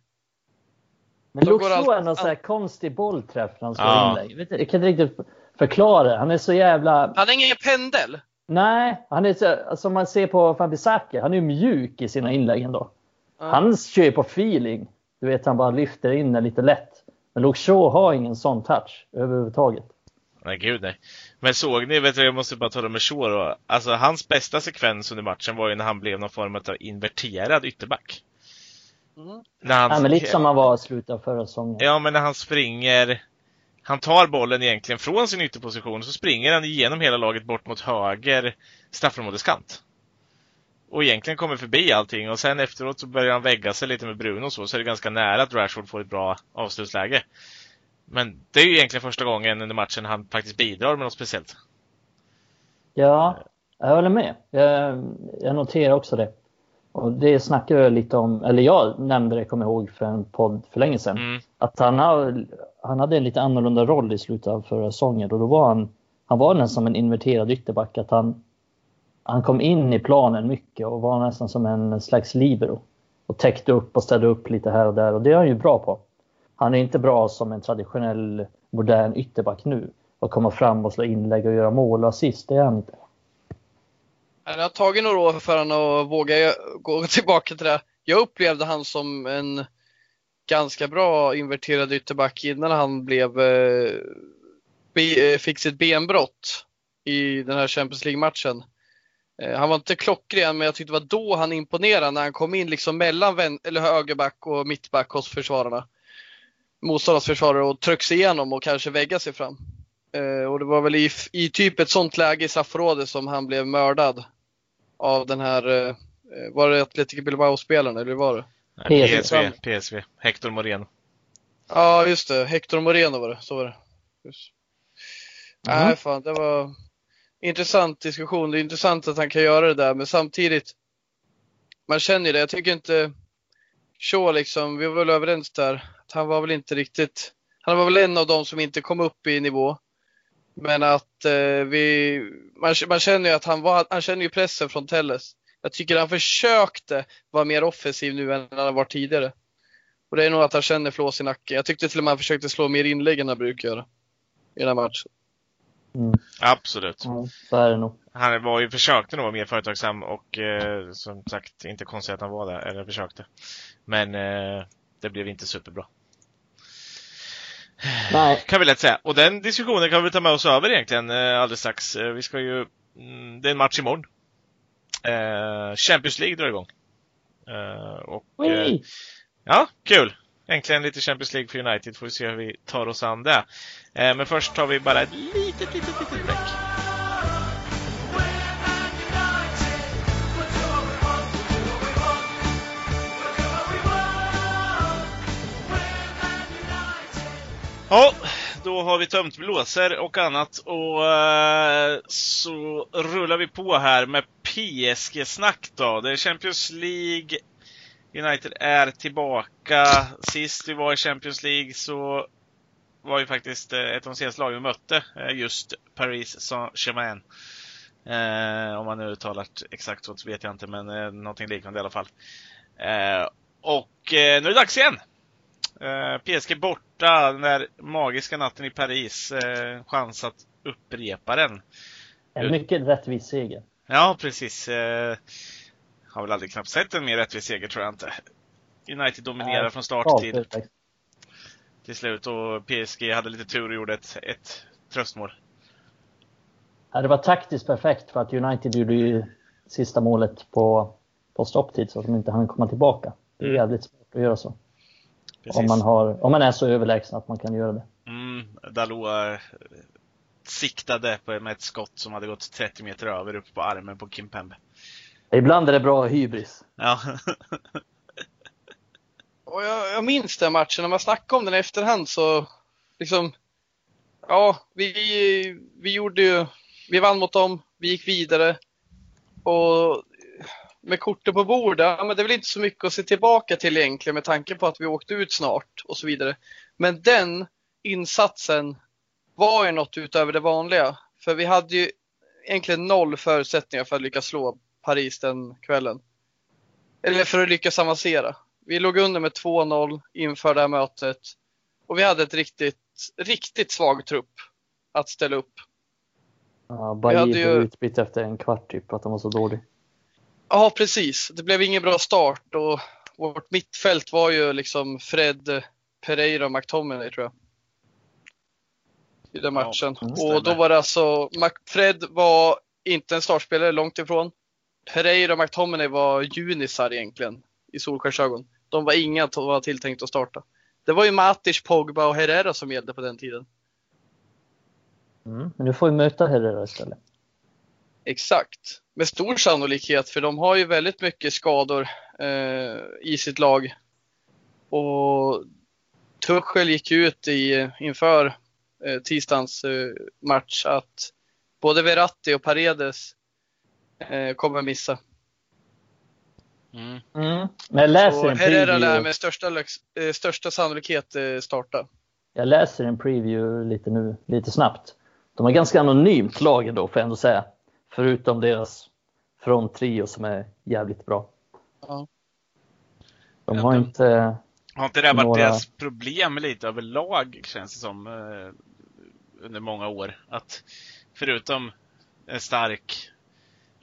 Men Luke allt- är någon sån här konstig bollträff när han slår Ja. inlägg. Jag, vet, inte, jag kan inte riktigt förklara det. Han är så jävla... Han är ingen pendel. Nej, han är så, alltså om man ser på Fabisaki, han är ju mjuk i sina inlägg ändå. Ja. Han kör ju på feeling. Du vet, han bara lyfter in den lite lätt. Men Luke Shaw har ingen sån touch överhuvudtaget. Nej, gud nej. Men såg ni, vet du, jag måste bara tala med Shaw då. Alltså hans bästa sekvens under matchen var ju när han blev någon form av inverterad ytterback. Mm. När han, Ja, men lite som han var i slutet av förra säsongen. Ja, men när han springer Han tar bollen egentligen från sin ytterposition och så springer han igenom hela laget bort mot höger straffområdeskant. Och egentligen kommer förbi allting och sen efteråt så börjar han vägga sig lite med Bruno och så, så är det ganska nära att Rashford får ett bra avslutsläge. Men det är ju egentligen första gången under matchen han faktiskt bidrar med något speciellt. Ja, jag håller med. Jag, jag noterar också det. Och det snackade jag lite om, eller jag nämnde det, kommer ihåg, för en podd för länge sedan. Mm. Att han, har, han hade en lite annorlunda roll i slutet av förra säsongen och då var han, han var nästan som en inverterad ytterback. Att han, han kom in i planen mycket och var nästan som en slags libero. Och täckte upp och ställde upp lite här och där och det är han ju bra på. Han är inte bra som en traditionell modern ytterback nu. Att komma fram och slå inlägg och göra mål och assist, det är han inte. Det har tagit några år för honom att våga gå tillbaka till det. jag upplevde han som en ganska bra inverterad ytterback innan han blev, eh, eh, fick sitt benbrott i den här Champions League-matchen. Eh, han var inte klockren, men jag tyckte det var då han imponerade när han kom in liksom mellan eller högerback och mittback hos försvararna. Motståndarnas försvarare och trycks igenom och kanske vägga sig fram. Eh, och det var väl i, i typ ett sånt läge i straffområdet som han blev mördad av den här, eh, var det Atletico Bilbao-spelaren eller var det? Nej, PSV, PSV, Hector Moreno. Ja, just det. Hector Moreno var det. Så var det. Just. Mm. Nej, fan, det var intressant diskussion. Det är intressant att han kan göra det där, men samtidigt, man känner ju det. Jag tycker inte Shaw liksom, vi var väl överens där, att han var väl inte riktigt, han var väl en av dem som inte kom upp i nivå. Men att eh, vi, man, man, känner ju att han var, han känner ju pressen från Telles. Jag tycker han försökte vara mer offensiv nu än han var tidigare. Och det är nog att han känner flås i nacken. Jag tyckte till och med han försökte slå mer inlägg än han brukar göra i den här matchen. Mm. Absolut. Så är det nog. Han var ju, försökte nog vara mer företagsam och eh, som sagt inte konstigt att han var där, eller försökte. Men eh, det blev inte superbra. Nej. Kan vi lätt säga. Och den diskussionen kan vi ta med oss över egentligen eh, alldeles strax. Eh, vi ska ju, mm, det är en match imorgon. Eh, Champions League drar igång. Eh, och, eh, ja, kul! Äntligen lite Champions League för United, får vi se hur vi tar oss an det. Eh, men först tar vi bara ett litet, litet, litet break. Ja, då har vi tömt blåser och annat och eh, så rullar vi på här med PSG-snack då. Det är Champions League. United är tillbaka. Sist vi var i Champions League så var ju faktiskt eh, ett av de senaste lagen vi mötte eh, just Paris Saint-Germain. Eh, om man nu uttalar exakt så vet jag inte, men eh, någonting liknande i alla fall. Eh, och eh, nu är det dags igen! Eh, PSG borta, den där magiska natten i Paris. Chans att upprepa den. En mycket rättvis seger. Ja, precis. Har väl aldrig knappt sett en mer rättvis seger, tror jag inte. United dominerar från start till, slut och PSG hade lite tur och gjorde ett, ett tröstmål. Ja, det var taktiskt perfekt för att United gjorde ju sista målet på, på stopptid så att de inte hann komma tillbaka. Det är mm. jävligt svårt att göra så. Om man, har, om man är så överlägsen att man kan göra det. Mm, Dalot eh, siktade med ett skott som hade gått 30 meter över upp på armen på Kim Pembe. Ibland är det bra hybris. Ja. och jag, jag minns den matchen, när man snackade om den i efterhand så liksom, ja, vi, vi gjorde ju, vi vann mot dem, vi gick vidare och med korten på bordet, ja, men det är väl inte så mycket att se tillbaka till egentligen med tanke på att vi åkte ut snart och så vidare. Men den insatsen var ju något utöver det vanliga. För vi hade ju egentligen noll förutsättningar för att lyckas slå Paris den kvällen. Eller för att lyckas avancera. Vi låg under med 2-0 inför det här mötet och vi hade ett riktigt, riktigt svag trupp att ställa upp. Ja, Bajir ju... utbytt efter en kvart typ, att de var så dålig. Ja, precis. Det blev ingen bra start och vårt mittfält var ju liksom Fred, Pereira och McTominay tror jag. I den matchen. Ja, och då var det alltså, Fred var inte en startspelare, långt ifrån. Pereira och McTominay var junisar egentligen i solskensögon. De var inga som var tilltänkt att starta. Det var ju Matic, Pogba och Herrera som gällde på den tiden. Mm, men du får ju möta Herrera istället. Exakt. Med stor sannolikhet, för de har ju väldigt mycket skador eh, i sitt lag. Och Tuchel gick ut i, inför eh, tisdagens eh, match att både Verratti och Paredes eh, kommer missa. Mm. Mm. Men jag läser Så en Herrera lär med största, eh, största sannolikhet eh, starta. Jag läser en preview lite nu, lite snabbt. De har ganska anonymt lag ändå, får jag ändå säga. Förutom deras fronttrio som är jävligt bra. Ja. De har inte... Har inte det varit några... deras problem lite överlag, känns det som, eh, under många år? Att förutom en stark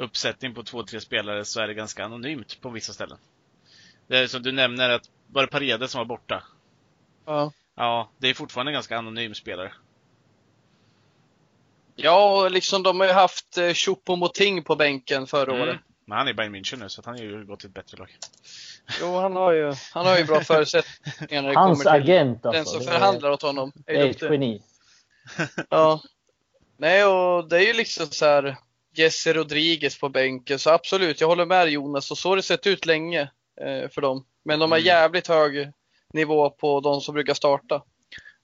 uppsättning på två, tre spelare så är det ganska anonymt på vissa ställen. Det är som du nämner, att var det Paredes som var borta? Ja. Ja, det är fortfarande en ganska anonym spelare. Ja, och liksom de har ju haft eh, Choupo-Moting på bänken förra Mm. året. Men han är i Bayern München nu, så att han har ju gått till ett bättre lag. Jo, han har ju, han har ju bra förutsättningar när det Hans kommer till agent den alltså. som det är- förhandlar åt honom. Det Är är duktig. ett geni. Ja. Nej, och det är ju liksom så här Jesse Rodriguez på bänken, så absolut, jag håller med Jonas. Och så har det sett ut länge eh, för dem. Men de har Mm. jävligt hög nivå på de som brukar starta.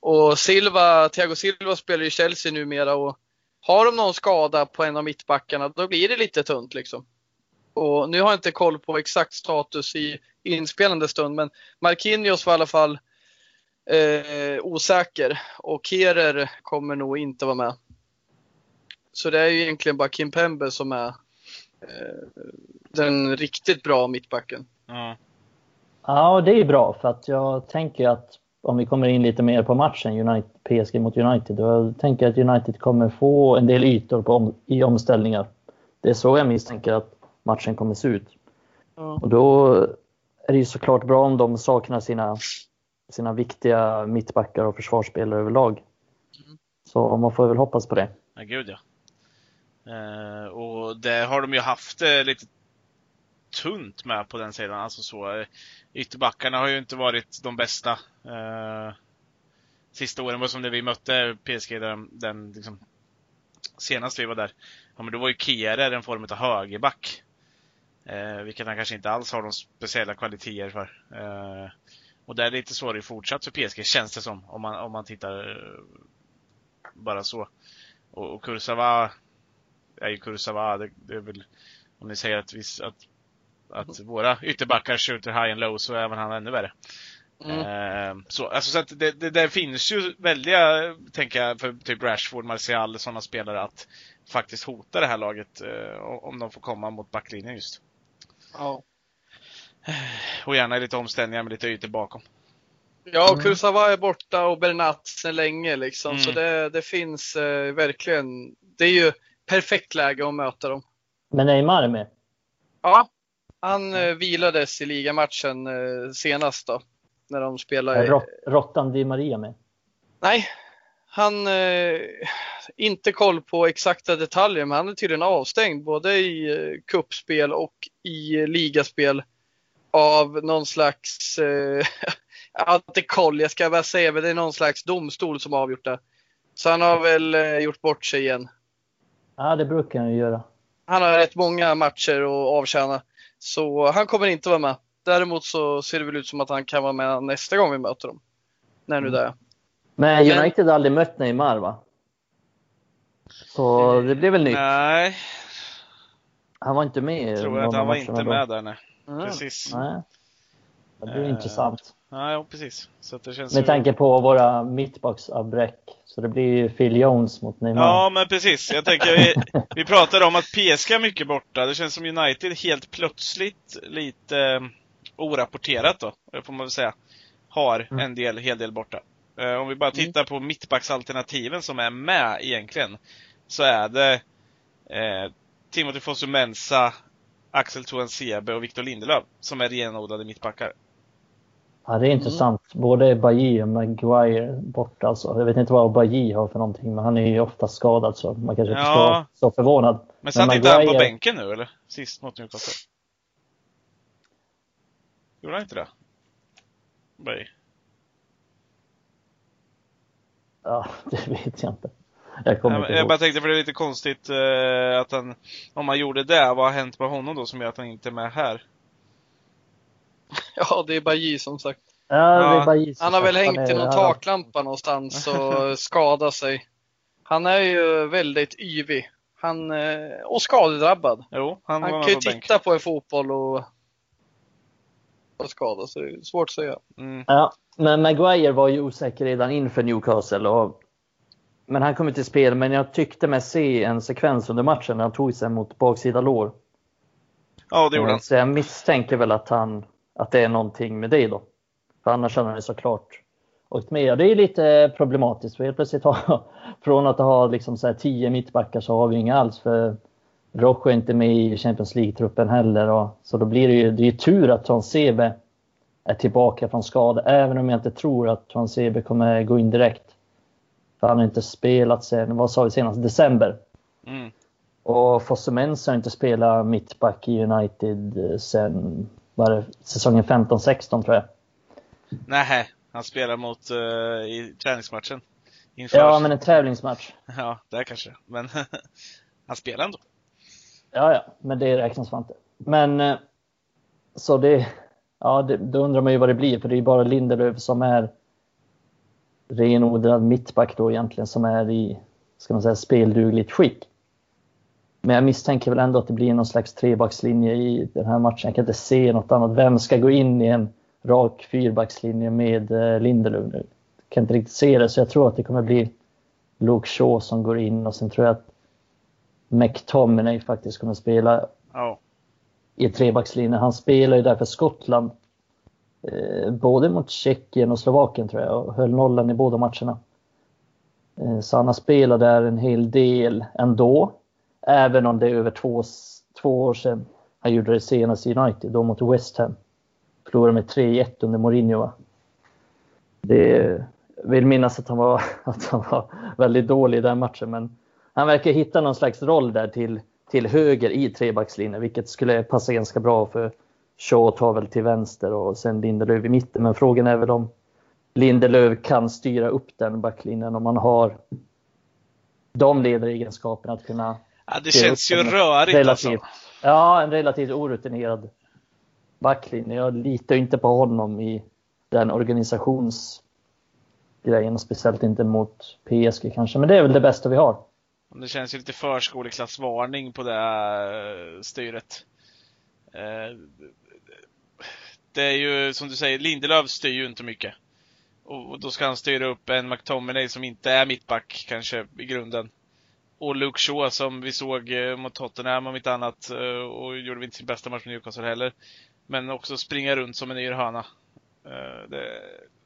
Och Silva, Thiago Silva spelar ju i Chelsea numera och har de någon skada på en av mittbackarna, då blir det lite tunt liksom. Och nu har jag inte koll på exakt status i inspelande stund, men Marquinhos var i alla fall eh, osäker och Kehrer kommer nog inte vara med. Så det är ju egentligen bara Kim Pembe som är eh, den riktigt bra mittbacken. Ja. Ja, det är bra för att jag tänker att om vi kommer in lite mer på matchen United, PSG mot United, då tänker jag att United kommer få en del ytor på om, i omställningar. Det är så jag misstänker att matchen kommer se ut. Ja. Och då är det ju såklart bra om de saknar sina, sina viktiga mittbackar och försvarsspelare överlag. Så man får väl hoppas på det. Ja, gud ja. Eh, och det har de ju haft eh, lite tunt med på den sidan. Alltså så, eh, ytterbackarna har ju inte varit de bästa. Eh, sista åren var som när vi mötte PSG där, den liksom, senast vi var där. Ja, men då var ju Kierer en form av högerback. Eh, vilket han kanske inte alls har de speciella kvaliteter för. Eh, och där är det lite så det fortsatt för PSG, känns det som. Om man, om man tittar eh, bara så. Och, och Kursava är ju Kursawa. Det, det är väl, om ni säger att, vi, att, att våra ytterbackar skjuter high and low så är även han ännu värre. Mm. Eh, så, alltså, så att det, det, det finns ju väldiga, tänker jag, för typ Rashford, Martial, sådana spelare att faktiskt hota det här laget eh, om de får komma mot backlinjen just. Ja. Och gärna lite omställningar med lite ytor bakom. Ja, och Kursawa är borta och Bernat sedan länge liksom. Mm. Så det, det finns eh, verkligen, det är ju perfekt läge att möta dem. Men Neymar är med. Ja, han eh, vilades i ligamatchen eh, senast då. När de spelade. Rott, Rottan Di Maria med. Nej, han eh, inte koll på exakta detaljer, men han är tydligen avstängd både i eh, kuppspel och i ligaspel av någon slags, eh, inte koll, jag ska bara säga, men det är någon slags domstol som har avgjort det. Så han har väl eh, gjort bort sig igen. Ja, det brukar han ju göra. Han har rätt många matcher att avtjäna, så han kommer inte vara med. Däremot så ser det väl ut som att han kan vara med nästa gång vi möter dem. När nu det är. Men United har aldrig mött Neymar va? Så det blir väl nytt. Nej, Han var inte med i tror jag någon att han var inte då. med där nej. Mm. Precis. Nej. Det blir Eh, intressant. Ja, ja, precis. Så det känns Med ju- tanke på våra mittbacksavbräck. Så det blir ju Phil Jones mot Neymar. Ja, men precis. Jag tänker, vi, vi pratade om att PSG är mycket borta. Det känns som United helt plötsligt lite eh, orapporterat då, får man väl säga, har Mm. en del, hel del borta. Eh, om vi bara tittar på mittbacksalternativen som är med egentligen, så är det eh, Timothy Fosu Mensah, Axel Tuansebe och Victor Lindelöf som är renodlade mittbackar. Ja, det är intressant. Både Bailly och Maguire borta alltså. Jag vet inte vad Bailly har för någonting, men han är ju ofta skadad så man kanske Ja. vara så förvånad. Men satt inte han på bänken nu eller? Sist mot Newcastle? Gjorde han inte det? Bay. Ja, det vet jag inte. Jag kommer inte jag bara tänkte för det är lite konstigt eh, att han, om han gjorde det, vad har hänt med honom då som gör att han inte är med här? Ja, det är Bajy som sagt. Ja, det Ja, Han har väl hängt i någon taklampa någonstans och skadat sig. Han är ju väldigt yvig. Han, eh, och skadedrabbad. Jo, han, Han kan ju titta på en fotboll och, och skada sig. Det är svårt att säga. Mm. Ja, men Maguire var ju osäker redan inför Newcastle. Och, men han kom ju till spel, men jag tyckte mig se en sekvens under matchen när han tog sig mot baksida lår. Ja, det gjorde han. Så jag misstänker väl att, han, att det är någonting med det då. För annars hade han såklart åkt med. Och det är lite problematiskt. För helt plötsligt ha, från att ha liksom så här tio mittbackar så har vi inga alls. För Rojo är inte med i Champions League-truppen heller. Och, så då blir det ju, det är tur att Ton Sebe är tillbaka från skada. Även om jag inte tror att Tuansebe kommer gå in direkt. För han har inte spelat sen, vad sa vi senast, december. Mm. Och Fosse Mens har inte spelat mittback i United eh, sen var det, säsongen 15-16 tror jag. Nej, han spelar mot uh, i träningsmatchen. Inför... Ja, men en tävlingsmatch. Ja, det kanske. Men han spelar ändå. Ja, ja, men det räknas fan inte. Men eh, så det, ja, det, då undrar man ju vad det blir, för det är bara Lindelöf som är renodlad mittback då egentligen, som är i, ska man säga, speldugligt skick. Men jag misstänker väl ändå att det blir någon slags trebackslinje i den här matchen. Jag kan inte se något annat. Vem ska gå in i en rak fyrbackslinje med eh, Lindelöf nu? Jag kan inte riktigt se det, så jag tror att det kommer bli Luke Shaw som går in och sen tror jag att McTominay faktiskt kommer spela oh. i trebackslinjen. Han spelar ju där för Skottland. Eh, både mot Tjeckien och Slovakien tror jag och höll nollan i båda matcherna. Eh, så han har spelat där en hel del ändå. Även om det är över två, två år sedan han gjorde det senast i United, då mot West Ham. Förlorade med 3-1 under Mourinho. Va? Det, vill minnas att han, var, att han var väldigt dålig i den matchen, men han verkar hitta någon slags roll där till, till höger i trebackslinjen, vilket skulle passa ganska bra för Shaw tar väl till vänster och sen Lindelöf i mitten. Men frågan är väl om Lindelöf kan styra upp den backlinjen om man har de ledaregenskaperna att kunna Ja, det känns ju rörigt relativt, alltså. Ja, en relativt orutinerad backlinje. Jag litar inte på honom i den organisationsgrejen, speciellt inte mot PSG kanske. Men det är väl det bästa vi har. Det känns ju lite förskoleklassvarning på det här styret. Eh, det är ju som du säger, Lindelöf styr ju inte mycket. Och då ska han styra upp en McTominay som inte är mittback kanske i grunden och Luke Shaw som vi såg eh, mot Tottenham om inte annat eh, och gjorde inte sin bästa match med Newcastle heller. Men också springa runt som en yrhörna. Eh, det,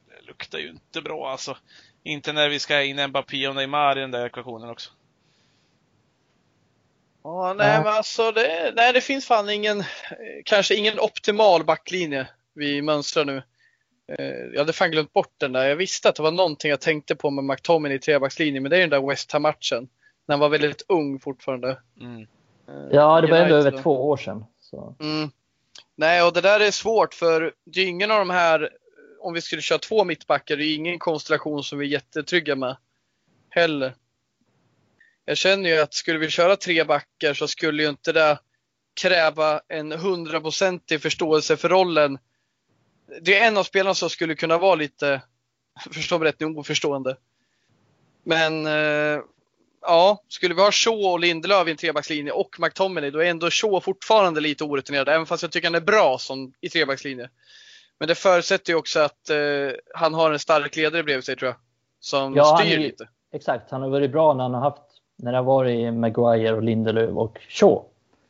det luktar ju inte bra alltså. Inte när vi ska in Mbappé och Neymar i den där ekvationen också. Ja, nej men alltså det, nej, det finns fan ingen, kanske ingen optimal backlinje vi mönstrar nu. Jag hade fan glömt bort den där. Jag visste att det var någonting jag tänkte på med McTominay i trebackslinjen, men det är den där West Ham-matchen när han var väldigt ung fortfarande. Mm. Eh, ja, det var ändå över två år sedan. Mm. Nej, och det där är svårt för det är ingen av de här, om vi skulle köra två mittbackar, det är ingen konstellation som vi är jättetrygga med heller. Jag känner ju att skulle vi köra tre backar så skulle ju inte det kräva en hundraprocentig förståelse för rollen. Det är en av spelarna som skulle kunna vara lite, förstå mig rätt nu, oförstående. Men eh, ja, skulle vi ha Shaw och Lindelöf i en trebackslinje och McTominay, då är ändå Shaw fortfarande lite orutinerad, även fast jag tycker han är bra som i trebackslinje. Men det förutsätter ju också att eh, han har en stark ledare bredvid sig tror jag. Som ja, styr är, lite. Exakt, han har varit bra när han har haft, när det har varit Maguire och Lindelöf och Shaw.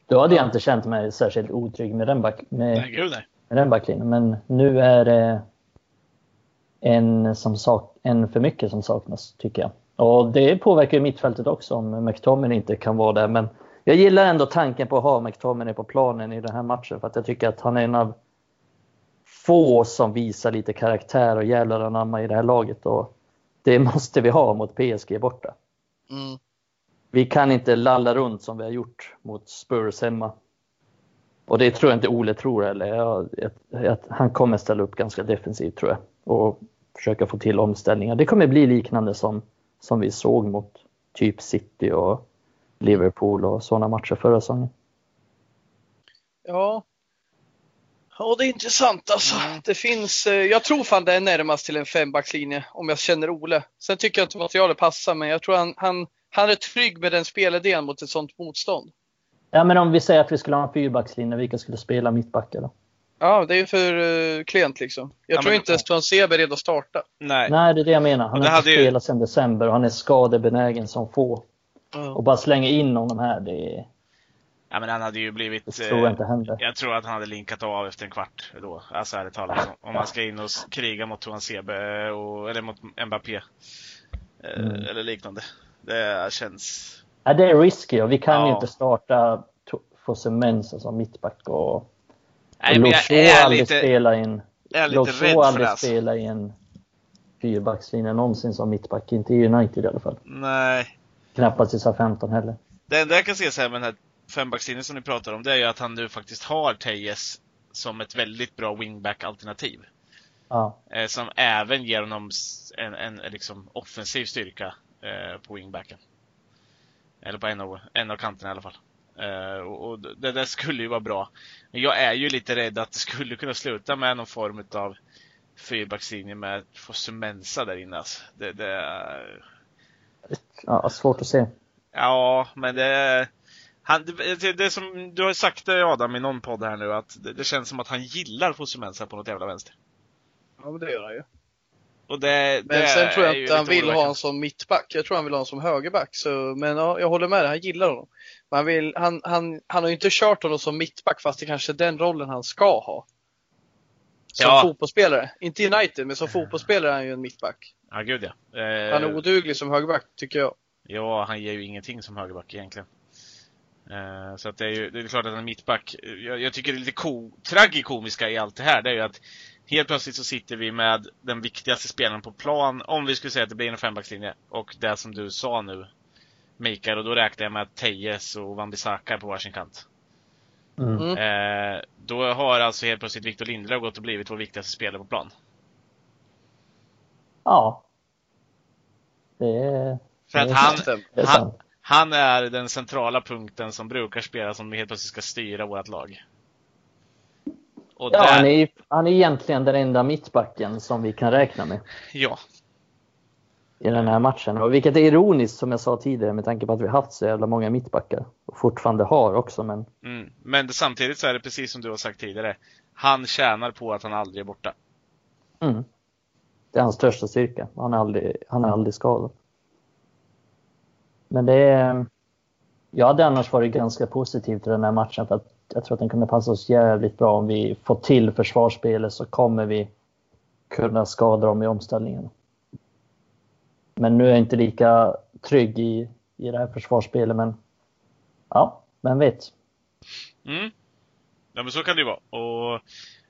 Då hade ja. jag inte känt mig särskilt otrygg med den, back, med, nej, gud, nej. med den backlinjen. Men nu är det en, som sak, en för mycket som saknas, tycker jag. Och det påverkar ju mittfältet också om McTominay inte kan vara där. Men jag gillar ändå tanken på att ha McTominay på planen i den här matchen för att jag tycker att han är en av få som visar lite karaktär och jävlar anamma i det här laget. Och det måste vi ha mot PSG borta. Mm. Vi kan inte lalla runt som vi har gjort mot Spurs hemma. Och det tror jag inte Ole tror heller. Jag, jag, jag, han kommer ställa upp ganska defensivt tror jag och försöka få till omställningar. Det kommer bli liknande som som vi såg mot typ City och Liverpool och sådana matcher förra säsongen. Ja. Ja, det är intressant alltså. Mm. Det finns, eh, jag tror fan det är närmast till en fembackslinje om jag känner Ole. Sen tycker jag inte materialet passar, men jag tror han, han, han är trygg med den spelidén mot ett sådant motstånd. Ja, men om vi säger att vi skulle ha en fyrbackslinje, vilka skulle spela mittbackar då? Ja, det är ju för uh, klent liksom. Jag ja, tror men, inte ens Tuan Sebe är redo att starta. Nej. Nej, det är det jag menar. Han har inte spelat ju... sedan december och han är skadebenägen som få. Mm. Och bara slänga in honom här, det är... Ja men han hade ju blivit... Det tror jag inte händer. Jag tror att han hade linkat av efter en kvart då. Alltså ärligt talat. Om man ska in och kriga mot Tuan Sebe och, eller mot Mbappé. Eh, mm. Eller liknande. Det känns... Ja, det är risky och vi kan ja. ju inte starta Fosse Mensa som mittback och Nej, Luxor har aldrig lite... spelat in är lite rädd för aldrig det. Alltså. spela i en fyrbackslinje någonsin som mittback. Inte i United i alla fall. Nej. Knappast i SA-15 heller. Det enda jag kan se så här med den här fembackslinjen som ni pratar om, det är ju att han nu faktiskt har Tejes som ett väldigt bra wingback-alternativ. Ja. Eh, som även ger honom en, en liksom offensiv styrka eh, på wingbacken. Eller på en av, en av kanterna i alla fall. Eh, och, det där skulle ju vara bra. Men jag är ju lite rädd att det skulle kunna sluta med någon form av fyrbackslinje med Fosumensa där inne. Alltså. Det, det, är- ja, svårt att se. Ja, men det... Han, det, det som du har sagt det Adam i någon podd här nu att det, det känns som att han gillar Fosumensa på något jävla vänster. Ja, men det gör han ju. Och det, Men det sen tror är jag inte han vill ha honom som mittback. Jag tror han vill ha honom som högerback. Så, men ja, jag håller med dig, han gillar honom. Men han, vill, han, han, han har ju inte kört honom som mittback fast det kanske är den rollen han ska ha. Som Ja. fotbollsspelare. Inte United, men som fotbollsspelare är han ju en mittback. Ja, gud ja. Eh, Han är oduglig som högerback, tycker jag. Ja, han ger ju ingenting som högerback egentligen. Eh, Så att det är ju det är klart att en mittback, jag, jag tycker det är lite ko, tragikomiska i allt det här, det är ju att helt plötsligt så sitter vi med den viktigaste spelaren på plan, om vi skulle säga att det blir en fembackslinje. Och det som du sa nu, Mikael, och då räknar jag med Tejes och Wan-Bissaka på varsin kant. Mm. Mm. Eh, då har alltså helt plötsligt Victor Lindelöf gått och blivit vår viktigaste spelare på plan. Ja. Det är, För att det är han, är han, han är den centrala punkten som brukar spela som helt plötsligt ska styra vårt lag. Och Ja, där, han är, han är egentligen den enda mittbacken som vi kan räkna med ja, i den här matchen. Och vilket är ironiskt som jag sa tidigare med tanke på att vi haft så jävla många mittbackar. Och fortfarande har också men mm. Men samtidigt så är det precis som du har sagt tidigare. Han tjänar på att han aldrig är borta. mm. Det är hans största styrka. Han är aldrig, han är aldrig skadad. Men det är... Jag hade annars varit ganska positiv till den här matchen för att jag tror att den kommer passa oss jävligt bra om vi får till försvarsspelet så kommer vi kunna skada dem i omställningen. Men nu är jag inte lika trygg i, i det här försvarsspelet men ja, vem vet. Mm. Ja men så kan det ju vara. Och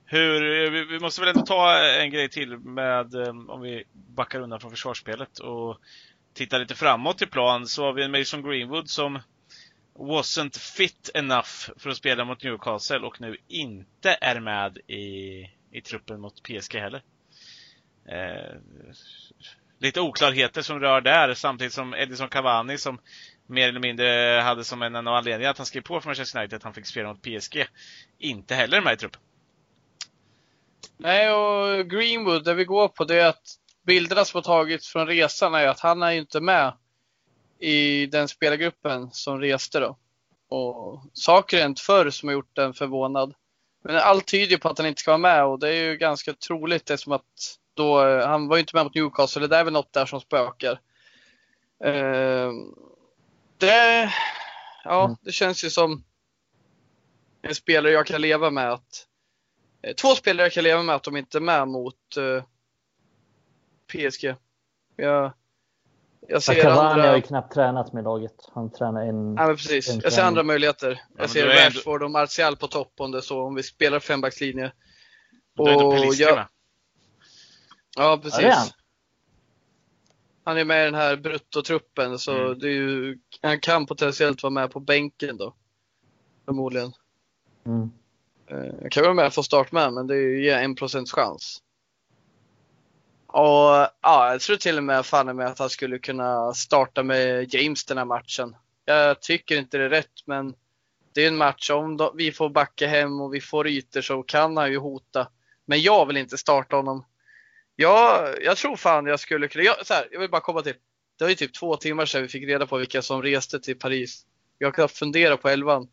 hur, vi, vi måste väl ändå ta en grej till med, eh, om vi backar undan från försvarsspelet och tittar lite framåt i plan så har vi en Mason Greenwood som wasn't fit enough för att spela mot Newcastle och nu inte är med i, i truppen mot PSG heller. Eh, lite oklarheter som rör där samtidigt som Edison Cavani som mer eller mindre hade som en av anledningarna att han skrev på för Manchester United att han fick spela mot PSG. Inte heller med i truppen. Nej, och Greenwood, det vi går på det är att bilderna som har tagits från resan är att han är ju inte med i den spelargruppen som reste då. Och saker har hänt förr som har gjort den förvånad. Men allt tyder på att han inte ska vara med och det är ju ganska troligt det är som att då, eh, han var ju inte med mot Newcastle, det är väl något där som spökar. Eh, det, ja, Mm. det känns ju som en spelare jag kan leva med att Eh, Två spelare jag kan leva med att de inte är med mot eh, PSG. Jag, jag ser Cavani andra... har ju knappt tränat med laget. Han tränar en... Ja, men precis. en Jag ser andra möjligheter. Jag ser är ändå- Rashford och Martial på topp om det är så, om vi spelar fembackslinje. Då är inte Och Pelistri jag- med. Ja, Ja, det är precis. han. Han är med i den här bruttotruppen, så Mm. det är ju, han kan potentiellt vara med på bänken då. Förmodligen. Mm. Eh, Jag kan vara med från start med, men det är ju en procents chans. Och ja, jag tror till och med fan med att han skulle kunna starta med James den här matchen. Jag tycker inte det är rätt, men det är en match. Om då, vi får backa hem och vi får ytor så kan han ju hota. Men jag vill inte starta honom. Jag, jag tror fan jag skulle kunna. Jag, så här, jag vill bara komma till. Det var ju typ två timmar sedan vi fick reda på vilka som reste till Paris. Jag kan fundera på elvan.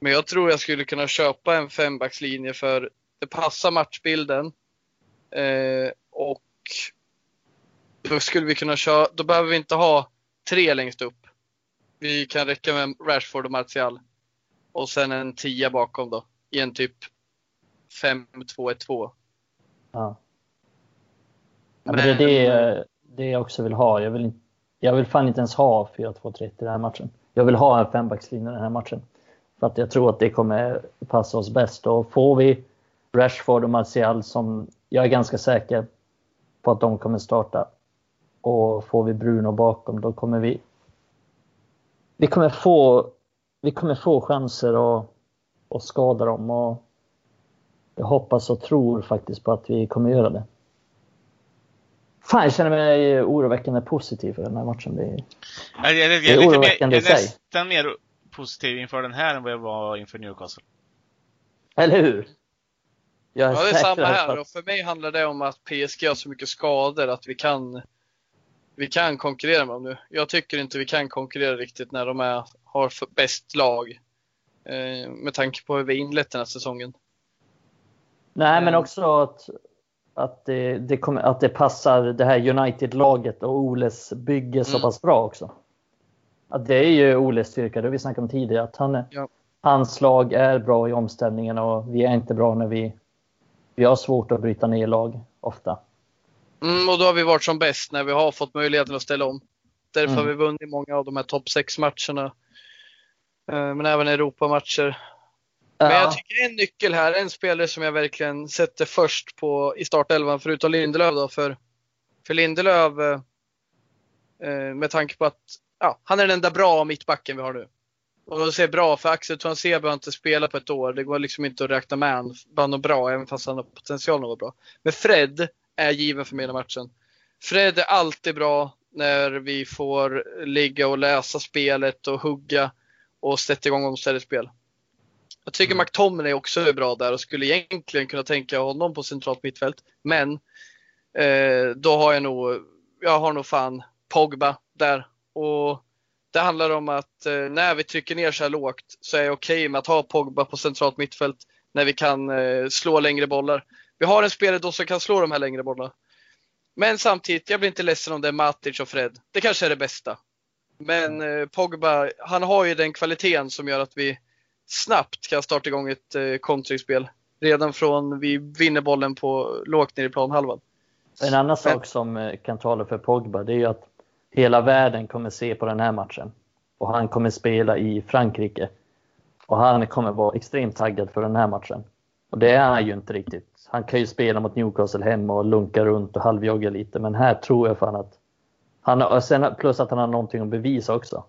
Men jag tror jag skulle kunna köpa en fembackslinje för det passar matchbilden. Eh, och då skulle vi kunna köra, då behöver vi inte ha tre längst upp. Vi kan räcka med Rashford och Martial. Och sen en tia bakom då. I en typ 5-2-1-2. Ja. Ja, men det är det, det jag också vill ha. Jag vill, inte- jag vill fan inte ens ha 4-2-3 i den här matchen. Jag vill ha en fembackslinje i den här matchen. För att jag tror att det kommer passa oss bäst. Och får vi Rashford och Martial som jag är ganska säker på att de kommer starta. Och får vi Bruno bakom då kommer vi vi kommer få, vi kommer få chanser att, att skada dem och jag hoppas och tror faktiskt på att vi kommer göra det. Fan, jag känner mig oroväckande positiv för den här matchen. Det är, jag, jag, jag, det är oroväckande mer, Jag är nästan mer positiv inför den här än vad jag var inför Newcastle. Eller hur? Jag är ja, det är samma här. Och för mig handlar det om att PSG har så mycket skador att vi kan, vi kan konkurrera med dem nu. Jag tycker inte vi kan konkurrera riktigt när de är, har bäst lag. Eh, med tanke på hur vi inlett den här säsongen. Nej, men också att, att, det, det kommer, att det passar det här United-laget och Oles bygge så mm. pass bra också. Att det är ju Oles styrka, det har vi snackat om tidigare. Att han, ja. Hans lag är bra i omställningen och vi är inte bra när vi, vi har svårt att bryta ner lag ofta. Mm, och då har vi varit som bäst när vi har fått möjligheten att ställa om. Därför mm. har vi vunnit många av de här topp 6 matcherna. Eh, men även Europamatcher. Men jag tycker en nyckel här, en spelare som jag verkligen sätter först på i startelvan, förutom Lindelöf då, för, för Lindelöf, eh, eh, med tanke på att ja, han är den enda bra mittbacken vi har nu. Och det ser bra, för Axel Tuansebe har inte spelat på ett år. Det går liksom inte att räkna med han bara något bra, även fast han har potential att vara bra. Men Fred är given för mig i matchen. Fred är alltid bra när vi får ligga och läsa spelet och hugga och sätta igång omställningsspel. Jag tycker mm. McTominay också är bra där och skulle egentligen kunna tänka honom på centralt mittfält. Men eh, då har jag nog, jag har nog fan Pogba där. Och det handlar om att eh, när vi trycker ner så här lågt så är jag okej okay med att ha Pogba på centralt mittfält när vi kan eh, slå längre bollar. Vi har en spelare då som kan slå de här längre bollarna. Men samtidigt, jag blir inte ledsen om det är Matic och Fred. Det kanske är det bästa. Men eh, Pogba, han har ju den kvaliteten som gör att vi snabbt kan starta igång ett eh, kontringsspel. Redan från vi vinner bollen på lågt ner i planhalvan. En annan Men... sak som kan tala för Pogba det är ju att hela världen kommer se på den här matchen. Och han kommer spela i Frankrike. Och han kommer vara extremt taggad för den här matchen. Och det är han ju inte riktigt. Han kan ju spela mot Newcastle hemma och lunka runt och halvjogga lite. Men här tror jag fan att han har, sen plus att han har någonting att bevisa också.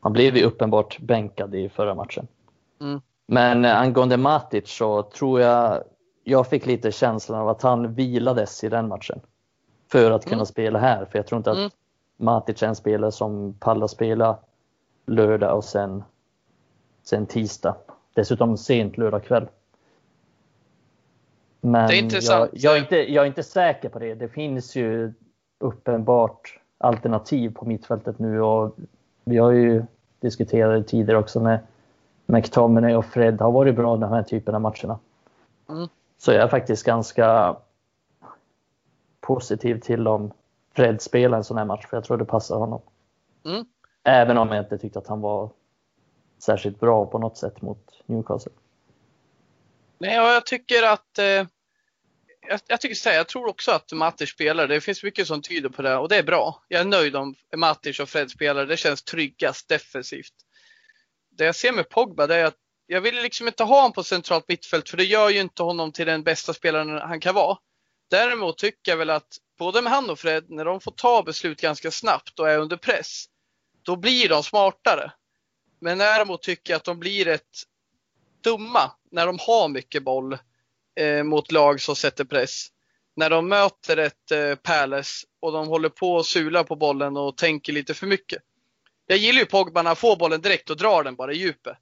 Han blev ju uppenbart bänkad i förra matchen. Mm. Men eh, angående Matic så tror jag jag fick lite känslan av att han vilades i den matchen. För att kunna mm. spela här. För jag tror inte att mm. Matic är en spelare som pallar spela lördag och sen, sen tisdag. Dessutom sent lördag kväll. Men jag, jag, är inte, jag är inte säker på det. Det finns ju uppenbart alternativ på mittfältet nu och vi har ju diskuterat det tidigare också med McTominay och Fred har varit bra den här typen av matcherna. Mm. Så jag är faktiskt ganska positiv till om Fred spelar en sån här match, för jag tror det passar honom. Mm. Även om jag inte tyckte att han var särskilt bra på något sätt mot Newcastle. Nej, jag tycker att eh, jag, jag, tycker här, jag tror också att Matic spelar. Det finns mycket som tyder på det och det är bra. Jag är nöjd om Matic och Fred spelar. Det känns tryggast defensivt. Det jag ser med Pogba det är att jag vill liksom inte ha honom på centralt mittfält för det gör ju inte honom till den bästa spelaren han kan vara. Däremot tycker jag väl att både med han och Fred, när de får ta beslut ganska snabbt och är under press, då blir de smartare. Men däremot tycker jag att de blir rätt dumma när de har mycket boll eh, mot lag som sätter press. När de möter ett eh, Palace och de håller på och sular på bollen och tänker lite för mycket. Jag gillar ju Pogba när han får bollen direkt och drar den bara i djupet.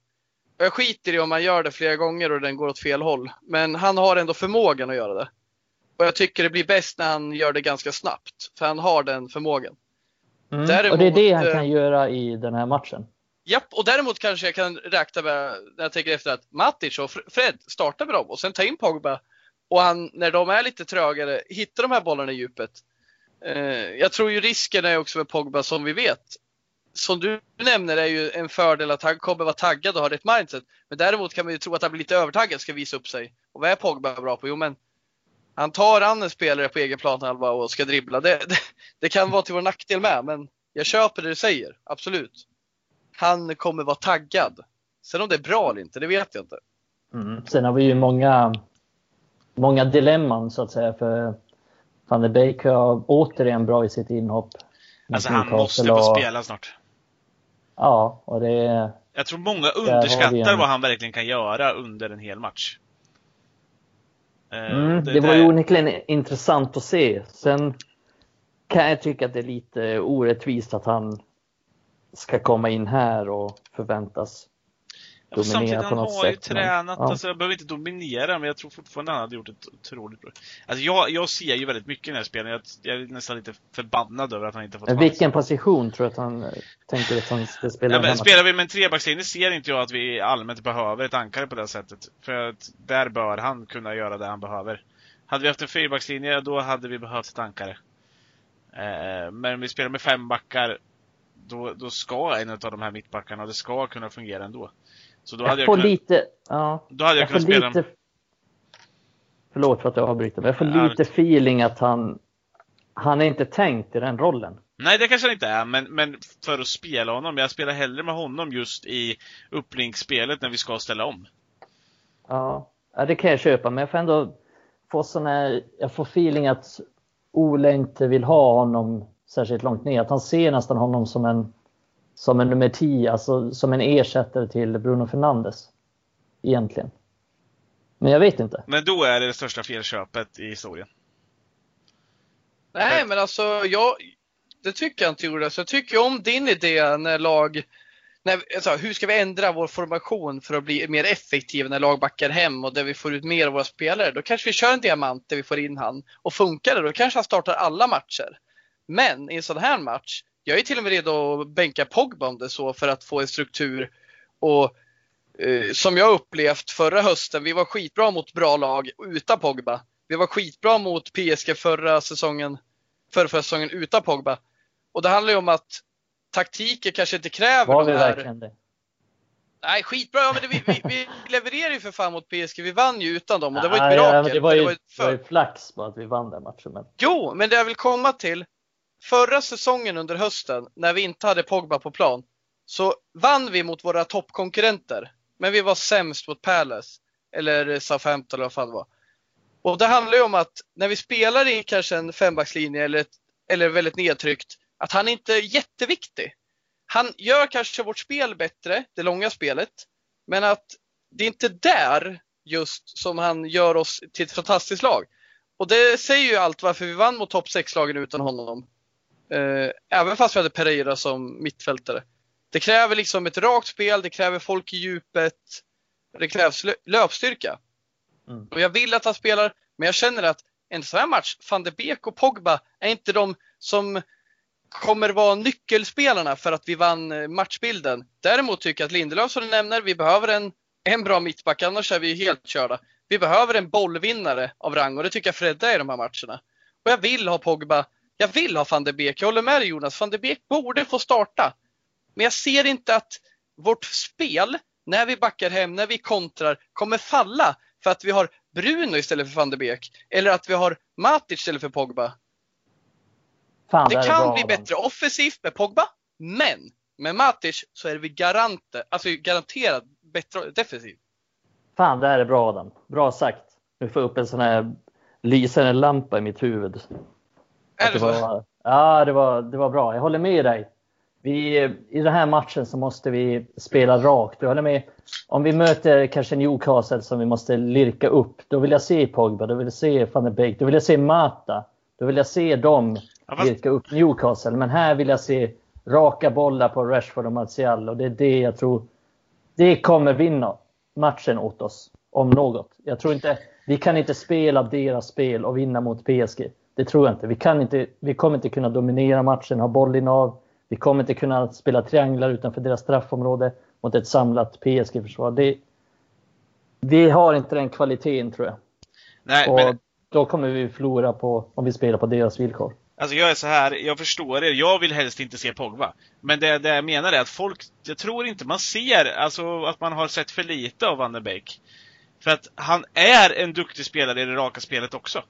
Jag skiter i om man gör det flera gånger och den går åt fel håll. Men han har ändå förmågan att göra det. Och jag tycker det blir bäst när han gör det ganska snabbt. För han har den förmågan. Mm. Däremot, och det är det han kan göra i den här matchen. Japp, och däremot kanske jag kan räkna med, när jag tänker efter, att Matic och Fred startar med dem och sen tar in Pogba. Och han, när de är lite trögare, hittar de här bollarna i djupet. Eh, jag tror ju risken är också med Pogba, som vi vet, som du nämner är ju en fördel att han kommer vara taggad och ha rätt mindset. Men däremot kan man ju tro att han blir lite övertaggad, ska visa upp sig. Och vad är Pogba bra på? Jo men han tar an en spelare på egen planhalva och ska dribbla. Det, det, det, kan vara till vår nackdel med, men jag köper det du säger. Absolut. Han kommer vara taggad. Sen om det är bra eller inte, det vet jag inte. Mm. Sen har vi ju många många dilemman så att säga för van der Beek var återigen bra i sitt inhopp. Alltså han måste få spela snart. Ja, och det... Jag tror många underskattar en... vad han verkligen kan göra under en hel match. Eh, mm, det, det, var ju onekligen intressant att se. Sen kan jag tycka att det är lite orättvist att han ska komma in här och förväntas Ja, samtidigt, han har ju tränat, ja. alltså jag behöver inte dominera, men jag tror fortfarande han hade gjort ett otroligt bra. Alltså jag, jag ser ju väldigt mycket i den här spelen. Jag, jag är nästan lite förbannad över att han inte fått men Vilken position tror du att han eh, tänker att han ska spela? Ja, men, spelar vi med en trebackslinje ser inte jag att vi allmänt behöver ett ankare på det sättet. För att där bör han kunna göra det han behöver. Hade vi haft en fyrbackslinje, då hade vi behövt ett ankare. Eh, men om vi spelar med fem backar, då, då ska en av de här mittbackarna, det ska kunna fungera ändå. Så då jag hade jag får kunnat, lite, ja. Då hade jag, jag kunnat spela... Lite, förlåt för att jag avbryter, men jag får ja, lite feeling att han, han är inte tänkt i den rollen. Nej, det kanske han inte är, men, men för att spela honom. Jag spelar hellre med honom just i upplinkspelet när vi ska ställa om. Ja, ja det kan jag köpa, men jag får ändå få sån här, jag får feeling att Ole inte vill ha honom särskilt långt ner. Att han ser nästan honom som en som en nummer 10, alltså som en ersättare till Bruno Fernandes. Egentligen. Men jag vet inte. Men då är det det största felköpet i historien. Nej, men alltså jag, det tycker jag inte Jonas. Jag tycker om din idé när lag, när, alltså, hur ska vi ändra vår formation för att bli mer effektiv när lag backar hem och där vi får ut mer av våra spelare. Då kanske vi kör en diamant där vi får in han och funkar det, då kanske han startar alla matcher. Men i en sån här match, jag är till och med redo att bänka Pogba om det är så för att få en struktur. Och eh, som jag upplevt förra hösten, vi var skitbra mot bra lag utan Pogba. Vi var skitbra mot PSG förra säsongen, förra, förra säsongen utan Pogba. Och det handlar ju om att taktiker kanske inte kräver var de här... verkligen det? Nej, skitbra. Ja, men det, vi, vi, vi levererade ju för fan mot PSG. Vi vann ju utan dem och det var ett mirakel. Ja, det var ju, det var ju, för... det var ju flax bara att vi vann den matchen. Men... Jo, men det jag vill komma till, Förra säsongen under hösten, när vi inte hade Pogba på plan, så vann vi mot våra toppkonkurrenter. Men vi var sämst mot Palace, eller Southampton eller vad fan det var. Och det handlar ju om att när vi spelar i kanske en fembackslinje eller, ett, eller väldigt nedtryckt, att han inte är jätteviktig. Han gör kanske vårt spel bättre, det långa spelet, men att det är inte där just som han gör oss till ett fantastiskt lag. Och det säger ju allt varför vi vann mot topp 6-lagen utan honom. Eh, även fast vi hade Pereira som mittfältare. Det kräver liksom ett rakt spel, det kräver folk i djupet, det krävs löpstyrka. Mm. Och jag vill att han spelar, men jag känner att en sån här match, van de Beek och Pogba är inte de som kommer vara nyckelspelarna för att vi vann eh, matchbilden. Däremot tycker jag att Lindelöf som du nämner, vi behöver en, en bra mittback, annars är vi helt körda. Vi behöver en bollvinnare av rang och det tycker jag Fredde är i de här matcherna. Och jag vill ha Pogba jag vill ha van de Beek. Jag håller med dig Jonas. Van de Beek borde få starta. Men jag ser inte att vårt spel, när vi backar hem, när vi kontrar, kommer falla för att vi har Bruno istället för van de Beek. Eller att vi har Matic istället för Pogba. Fan, det, det kan bli bättre offensivt med Pogba, men med Matic så är vi garante, alltså garanterat bättre defensivt. Fan, det här är bra Adam. Bra sagt. Nu får jag upp en sån här lysande lampa i mitt huvud. Är det, så? Var, ja, det var, det var bra. Jag håller med dig. Vi, I den här matchen så måste vi spela rakt. Jag håller med. Om vi möter kanske Newcastle som vi måste lirka upp, då vill jag se Pogba, då vill jag se van der Beek, då vill jag se Mata. Då vill jag se dem lirka upp Newcastle. Men här vill jag se raka bollar på Rashford och Martial och det är det jag tror. Det kommer vinna matchen åt oss, om något. Jag tror inte, vi kan inte spela deras spel och vinna mot PSG. Det tror jag inte. Vi, kan inte. vi kommer inte kunna dominera matchen, ha bollinnehav. Vi kommer inte kunna spela trianglar utanför deras straffområde mot ett samlat PSG-försvar. Vi har inte den kvaliteten tror jag. Nej, och men... Då kommer vi förlora på, om vi spelar på deras villkor. Alltså jag är så här, jag förstår det. Jag vill helst inte se Pogba. Men det, det jag menar är att folk, jag tror inte man ser, alltså att man har sett för lite av Van der Beek. För att han är en duktig spelare i det raka spelet också.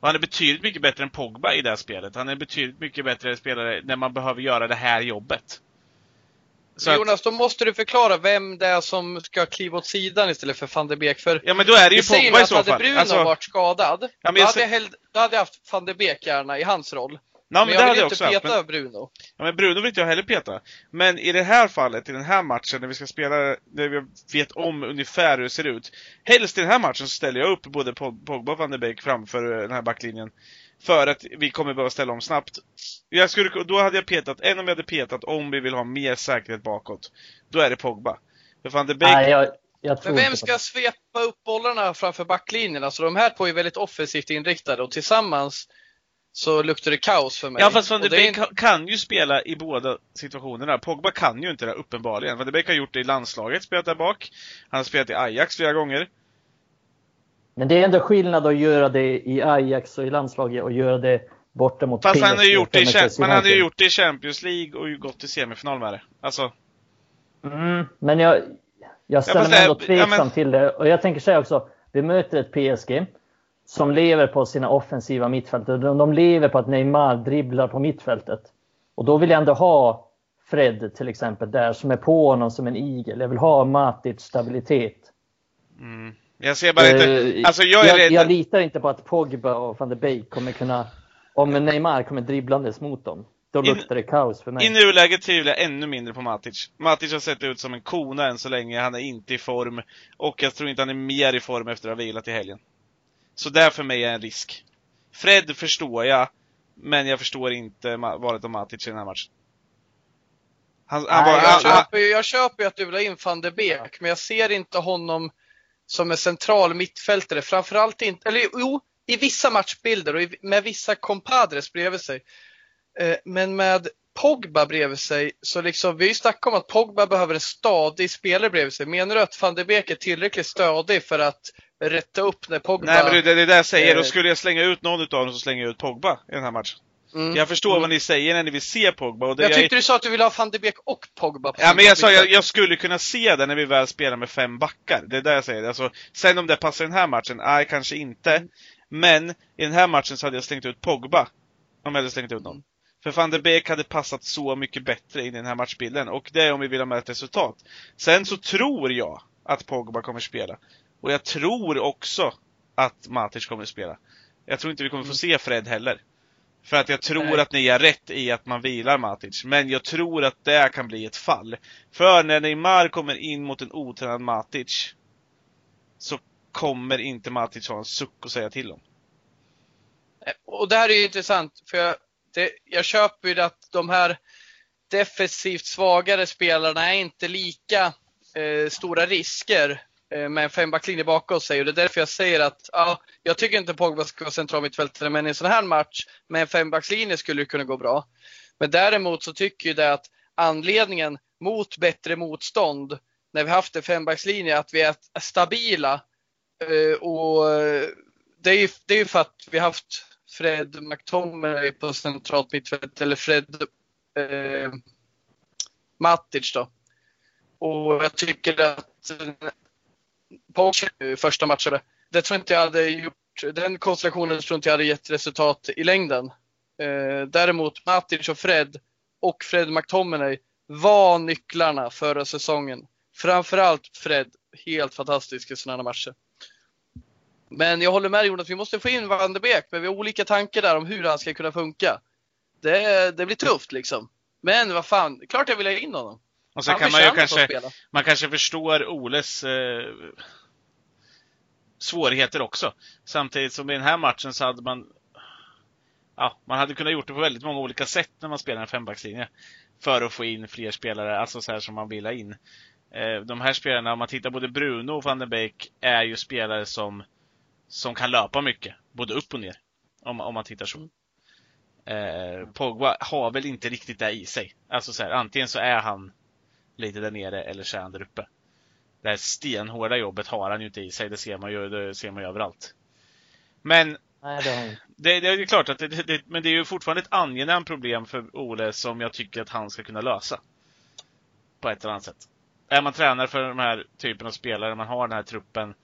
Och han är betydligt mycket bättre än Pogba i det här spelet. Han är betydligt mycket bättre spelare när man behöver göra det här jobbet. Så Jonas, att... då måste du förklara vem det är som ska kliva åt sidan istället för van de Beek. För ja, men då är det ju Pogba i så fall. Hade Bruno alltså... varit skadad, ja, då, hade jag hell... då hade jag haft van de Beek gärna i hans roll. Nej, men, men jag vill inte peta men... Bruno. Ja, men Bruno vill inte jag heller peta. Men i det här fallet, i den här matchen, när vi ska spela, när vi vet om ungefär hur det ser ut. Helst i den här matchen så ställer jag upp både Pogba och van de Beek framför eh, den här backlinjen. För att vi kommer behöva ställa om snabbt. Jag skulle, då hade jag petat, än om jag hade petat om vi vill ha mer säkerhet bakåt. Då är det Pogba. För van de Beek... Nej, jag, Men vem ska svepa upp bollarna framför backlinjen? Alltså de här två är väldigt offensivt inriktade och tillsammans så luktar det kaos för mig. Ja fast van de Beek är... kan ju spela i båda situationerna. Pogba kan ju inte det uppenbarligen. Van de Beek har gjort det i landslaget, spelat där bak. Han har spelat i Ajax flera gånger. Men det är ändå skillnad att göra det i Ajax och i landslaget och göra det borta mot Fast han har ju gjort det i, men han har gjort det i Champions League och gått till semifinal med det. Alltså. Mm, men jag, jag ställer ja, mig ändå tveksam ja, men... till det. Och jag tänker säga också, vi möter ett PSG som lever på sina offensiva mittfältare. De, de lever på att Neymar dribblar på mittfältet. Och då vill jag ändå ha Fred till exempel där som är på honom som en igel. Jag vill ha Matic stabilitet. Mm. Jag ser bara inte, uh, alltså jag jag. Jag litar inte på att Pogba och van de Beek kommer kunna, om Neymar kommer dribblandes mot dem, då luktar det kaos för mig. I nuläget tvivlar jag ännu mindre på Matic. Matic har sett ut som en kona än så länge, han är inte i form. Och jag tror inte han är mer i form efter att ha vilat i helgen. Så där för mig är en risk. Fred förstår jag, men jag förstår inte valet av Matic i den här matchen. Han, han Nej, bara, jag, köper, jag köper ju att du vill ha in van de Beek, men jag ser inte honom som en central mittfältare. Framförallt inte, eller jo, i vissa matchbilder och med vissa compadres bredvid sig. Eh, men med Pogba bredvid sig, så liksom, vi snackat om att Pogba behöver en stadig spelare bredvid sig. Menar du att van de Beek är tillräckligt stadig för att rätta upp när Pogba... Nej men det är det där jag säger, då skulle jag slänga ut någon utav dem så slänger jag ut Pogba i den här matchen. Mm. Jag förstår mm. vad ni säger när ni vill se Pogba. Och det jag tyckte jag... du sa att du ville ha van de Beek och Pogba. ja, men jag sa jag, jag skulle kunna se det när vi väl spelar med fem backar. Det är det jag säger. Alltså, sen om det passar i den här matchen, nej kanske inte. Mm. Men i den här matchen så hade jag slängt ut Pogba. Om jag hade slängt ut någon. För van de Beek hade passat så mycket bättre in i den här matchbilden. Och det är om vi vill ha med ett resultat. Sen så tror jag att Pogba kommer spela. Och jag tror också att Matic kommer spela. Jag tror inte vi kommer få se Fred heller. För att jag tror Nej. att ni är rätt i att man vilar Matic. Men jag tror att det kan bli ett fall. För när Neymar kommer in mot en otränad Matic så kommer inte Matic ha en suck att säga till om. Och det här är ju intressant, för jag, det, jag köper ju att de här defensivt svagare spelarna är inte lika eh, stora risker Eh, med en fembacklinje bakom sig. Och det är därför jag säger att ja, jag tycker inte Pogba ska vara central mittfältare, men i en sån här match med en fembackslinje skulle det kunna gå bra. Men däremot så tycker jag det att anledningen mot bättre motstånd när vi haft en fembackslinje att vi är stabila. Eh, och eh, det är ju det är för att vi haft Fred McTominay på centralt mittfält, eller Fred eh, Matic då. Och jag tycker att eh, Porsche första matchen. Det tror inte jag hade gjort, den konstellationen tror inte jag hade gett resultat i längden. Eh, däremot Matic och Fred och Fred McTominay var nycklarna förra säsongen. Framförallt Fred, helt fantastisk i sådana här matcher. Men jag håller med Jonas, vi måste få in Van de Beek, men vi har olika tankar där om hur han ska kunna funka. Det, det blir tufft liksom. Men vad fan, klart jag vill ha in honom. Och så kan man ju kanske, man kanske förstår Oles eh, svårigheter också. Samtidigt som i den här matchen så hade man Ja, man hade kunnat gjort det på väldigt många olika sätt när man spelar en fembackslinje. För att få in fler spelare, alltså så här som man vill ha in. Eh, de här spelarna, om man tittar både Bruno och van den Beek, är ju spelare som, som kan löpa mycket. Både upp och ner. Om, om man tittar så. Eh, Pogba har väl inte riktigt det i sig. Alltså så här, antingen så är han lite där nere eller så är han där uppe. Det här stenhårda jobbet har han ju inte i sig, det ser man ju, det ser man ju överallt. Men Nej, det, det, det, är klart att det, det, men det är ju fortfarande ett angenämt problem för Ole som jag tycker att han ska kunna lösa. På ett eller annat sätt. Är man tränare för de här typen av spelare, man har den här truppen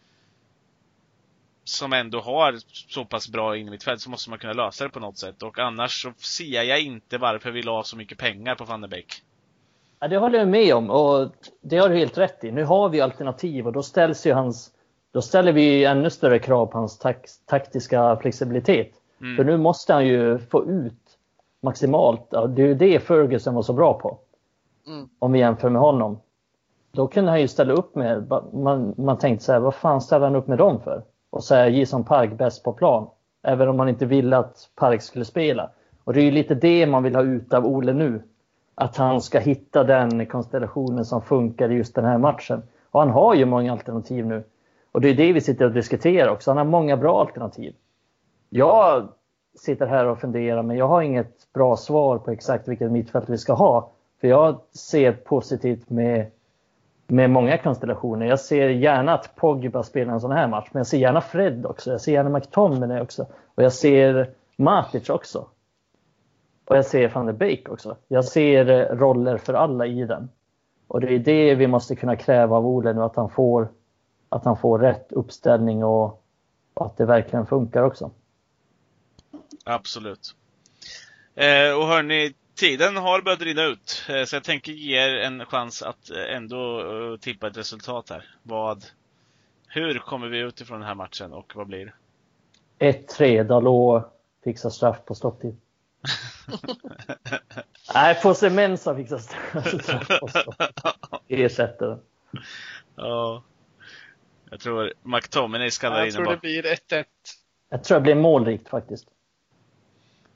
som ändå har så pass bra in i mitt fält så måste man kunna lösa det på något sätt. Och annars så ser jag inte varför vi la så mycket pengar på van der Beek. Ja, det håller jag med om och det har du helt rätt i. Nu har vi alternativ och då ställs ju hans då ställer vi ännu större krav på hans tak taktiska flexibilitet. Mm. För nu måste han ju få ut maximalt. Det är ju det Ferguson var så bra på. Mm. Om vi jämför med honom. Då kunde han ju ställa upp med, man, man tänkte så här, vad fan ställer han upp med dem för? Och så är Jason Park bäst på plan. Även om man inte ville att Park skulle spela. Och det är ju lite det man vill ha ut av Ole nu. Att han ska hitta den konstellationen som funkar i just den här matchen. Och han har ju många alternativ nu. Och det är det vi sitter och diskuterar också. Han har många bra alternativ. Jag sitter här och funderar, men jag har inget bra svar på exakt vilket mittfält vi ska ha. För jag ser positivt med, med många konstellationer. Jag ser gärna att Pogba spelar en sån här match, men jag ser gärna Fred också. Jag ser gärna McTominay också. Och jag ser Matic också. Och jag ser van der Beek också. Jag ser eh, roller för alla i den. Och det är det vi måste kunna kräva av Ole nu, att han får, att han får rätt uppställning och, och att det verkligen funkar också. Absolut. Eh, och hörni, tiden har börjat rinna ut. Eh, så jag tänker ge er en chans att eh, ändå uh, tippa ett resultat här. Vad, hur kommer vi ut ifrån den här matchen och vad blir det? 1-3, Dalot fixar straff på stopptid. Nej, Fosse Mensa fixar straff på stopptid. Ersätter Ja. Jag tror McTominay skallar in Jag tror det blir 1-1. Jag tror det blir målrikt faktiskt.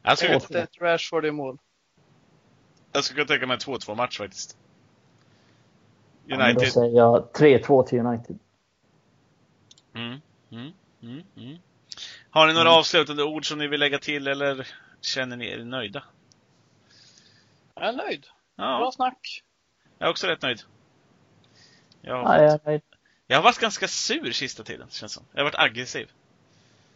Jag skulle, 1-1 Rashford i mål. Jag skulle kunna tänka mig en 2-2 match faktiskt. United. Ja, då säger jag 3-2 till United. Mm, mm, mm, mm. Har ni några mm. avslutande ord som ni vill lägga till eller känner ni er nöjda? Jag är nöjd. Ja. Bra snack. Jag är också rätt nöjd. Jag har, ja, jag, är nöjd. jag har varit ganska sur sista tiden, känns som. Jag har varit aggressiv.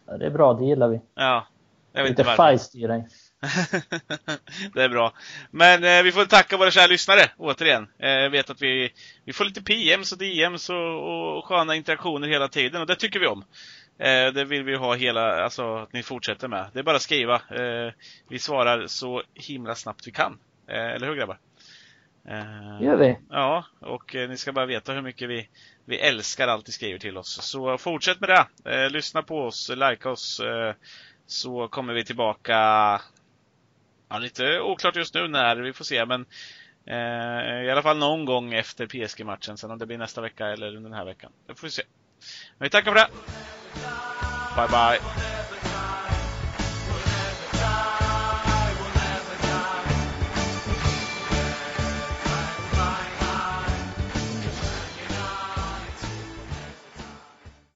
Ja, det är bra, det gillar vi. Ja. Jag vet Lite feist i dig. det är bra. Men eh, vi får tacka våra kära lyssnare återigen. Eh, jag vet att vi, vi får lite PMs och DMs och, och sköna interaktioner hela tiden och det tycker vi om. Eh, det vill vi ha hela, alltså att ni fortsätter med. Det är bara att skriva. Eh, vi svarar så himla snabbt vi kan. Eh, eller hur grabbar? Eh, gör vi. Ja, och eh, ni ska bara veta hur mycket vi, vi älskar allt ni skriver till oss. Så fortsätt med det. Eh, lyssna på oss, like oss så kommer vi tillbaka, ja, lite oklart just nu när, vi får se, men eh, i alla fall någon gång efter PSG-matchen. Sen om det blir nästa vecka eller under den här veckan. Det får vi se. Men vi tackar för det. Bye bye.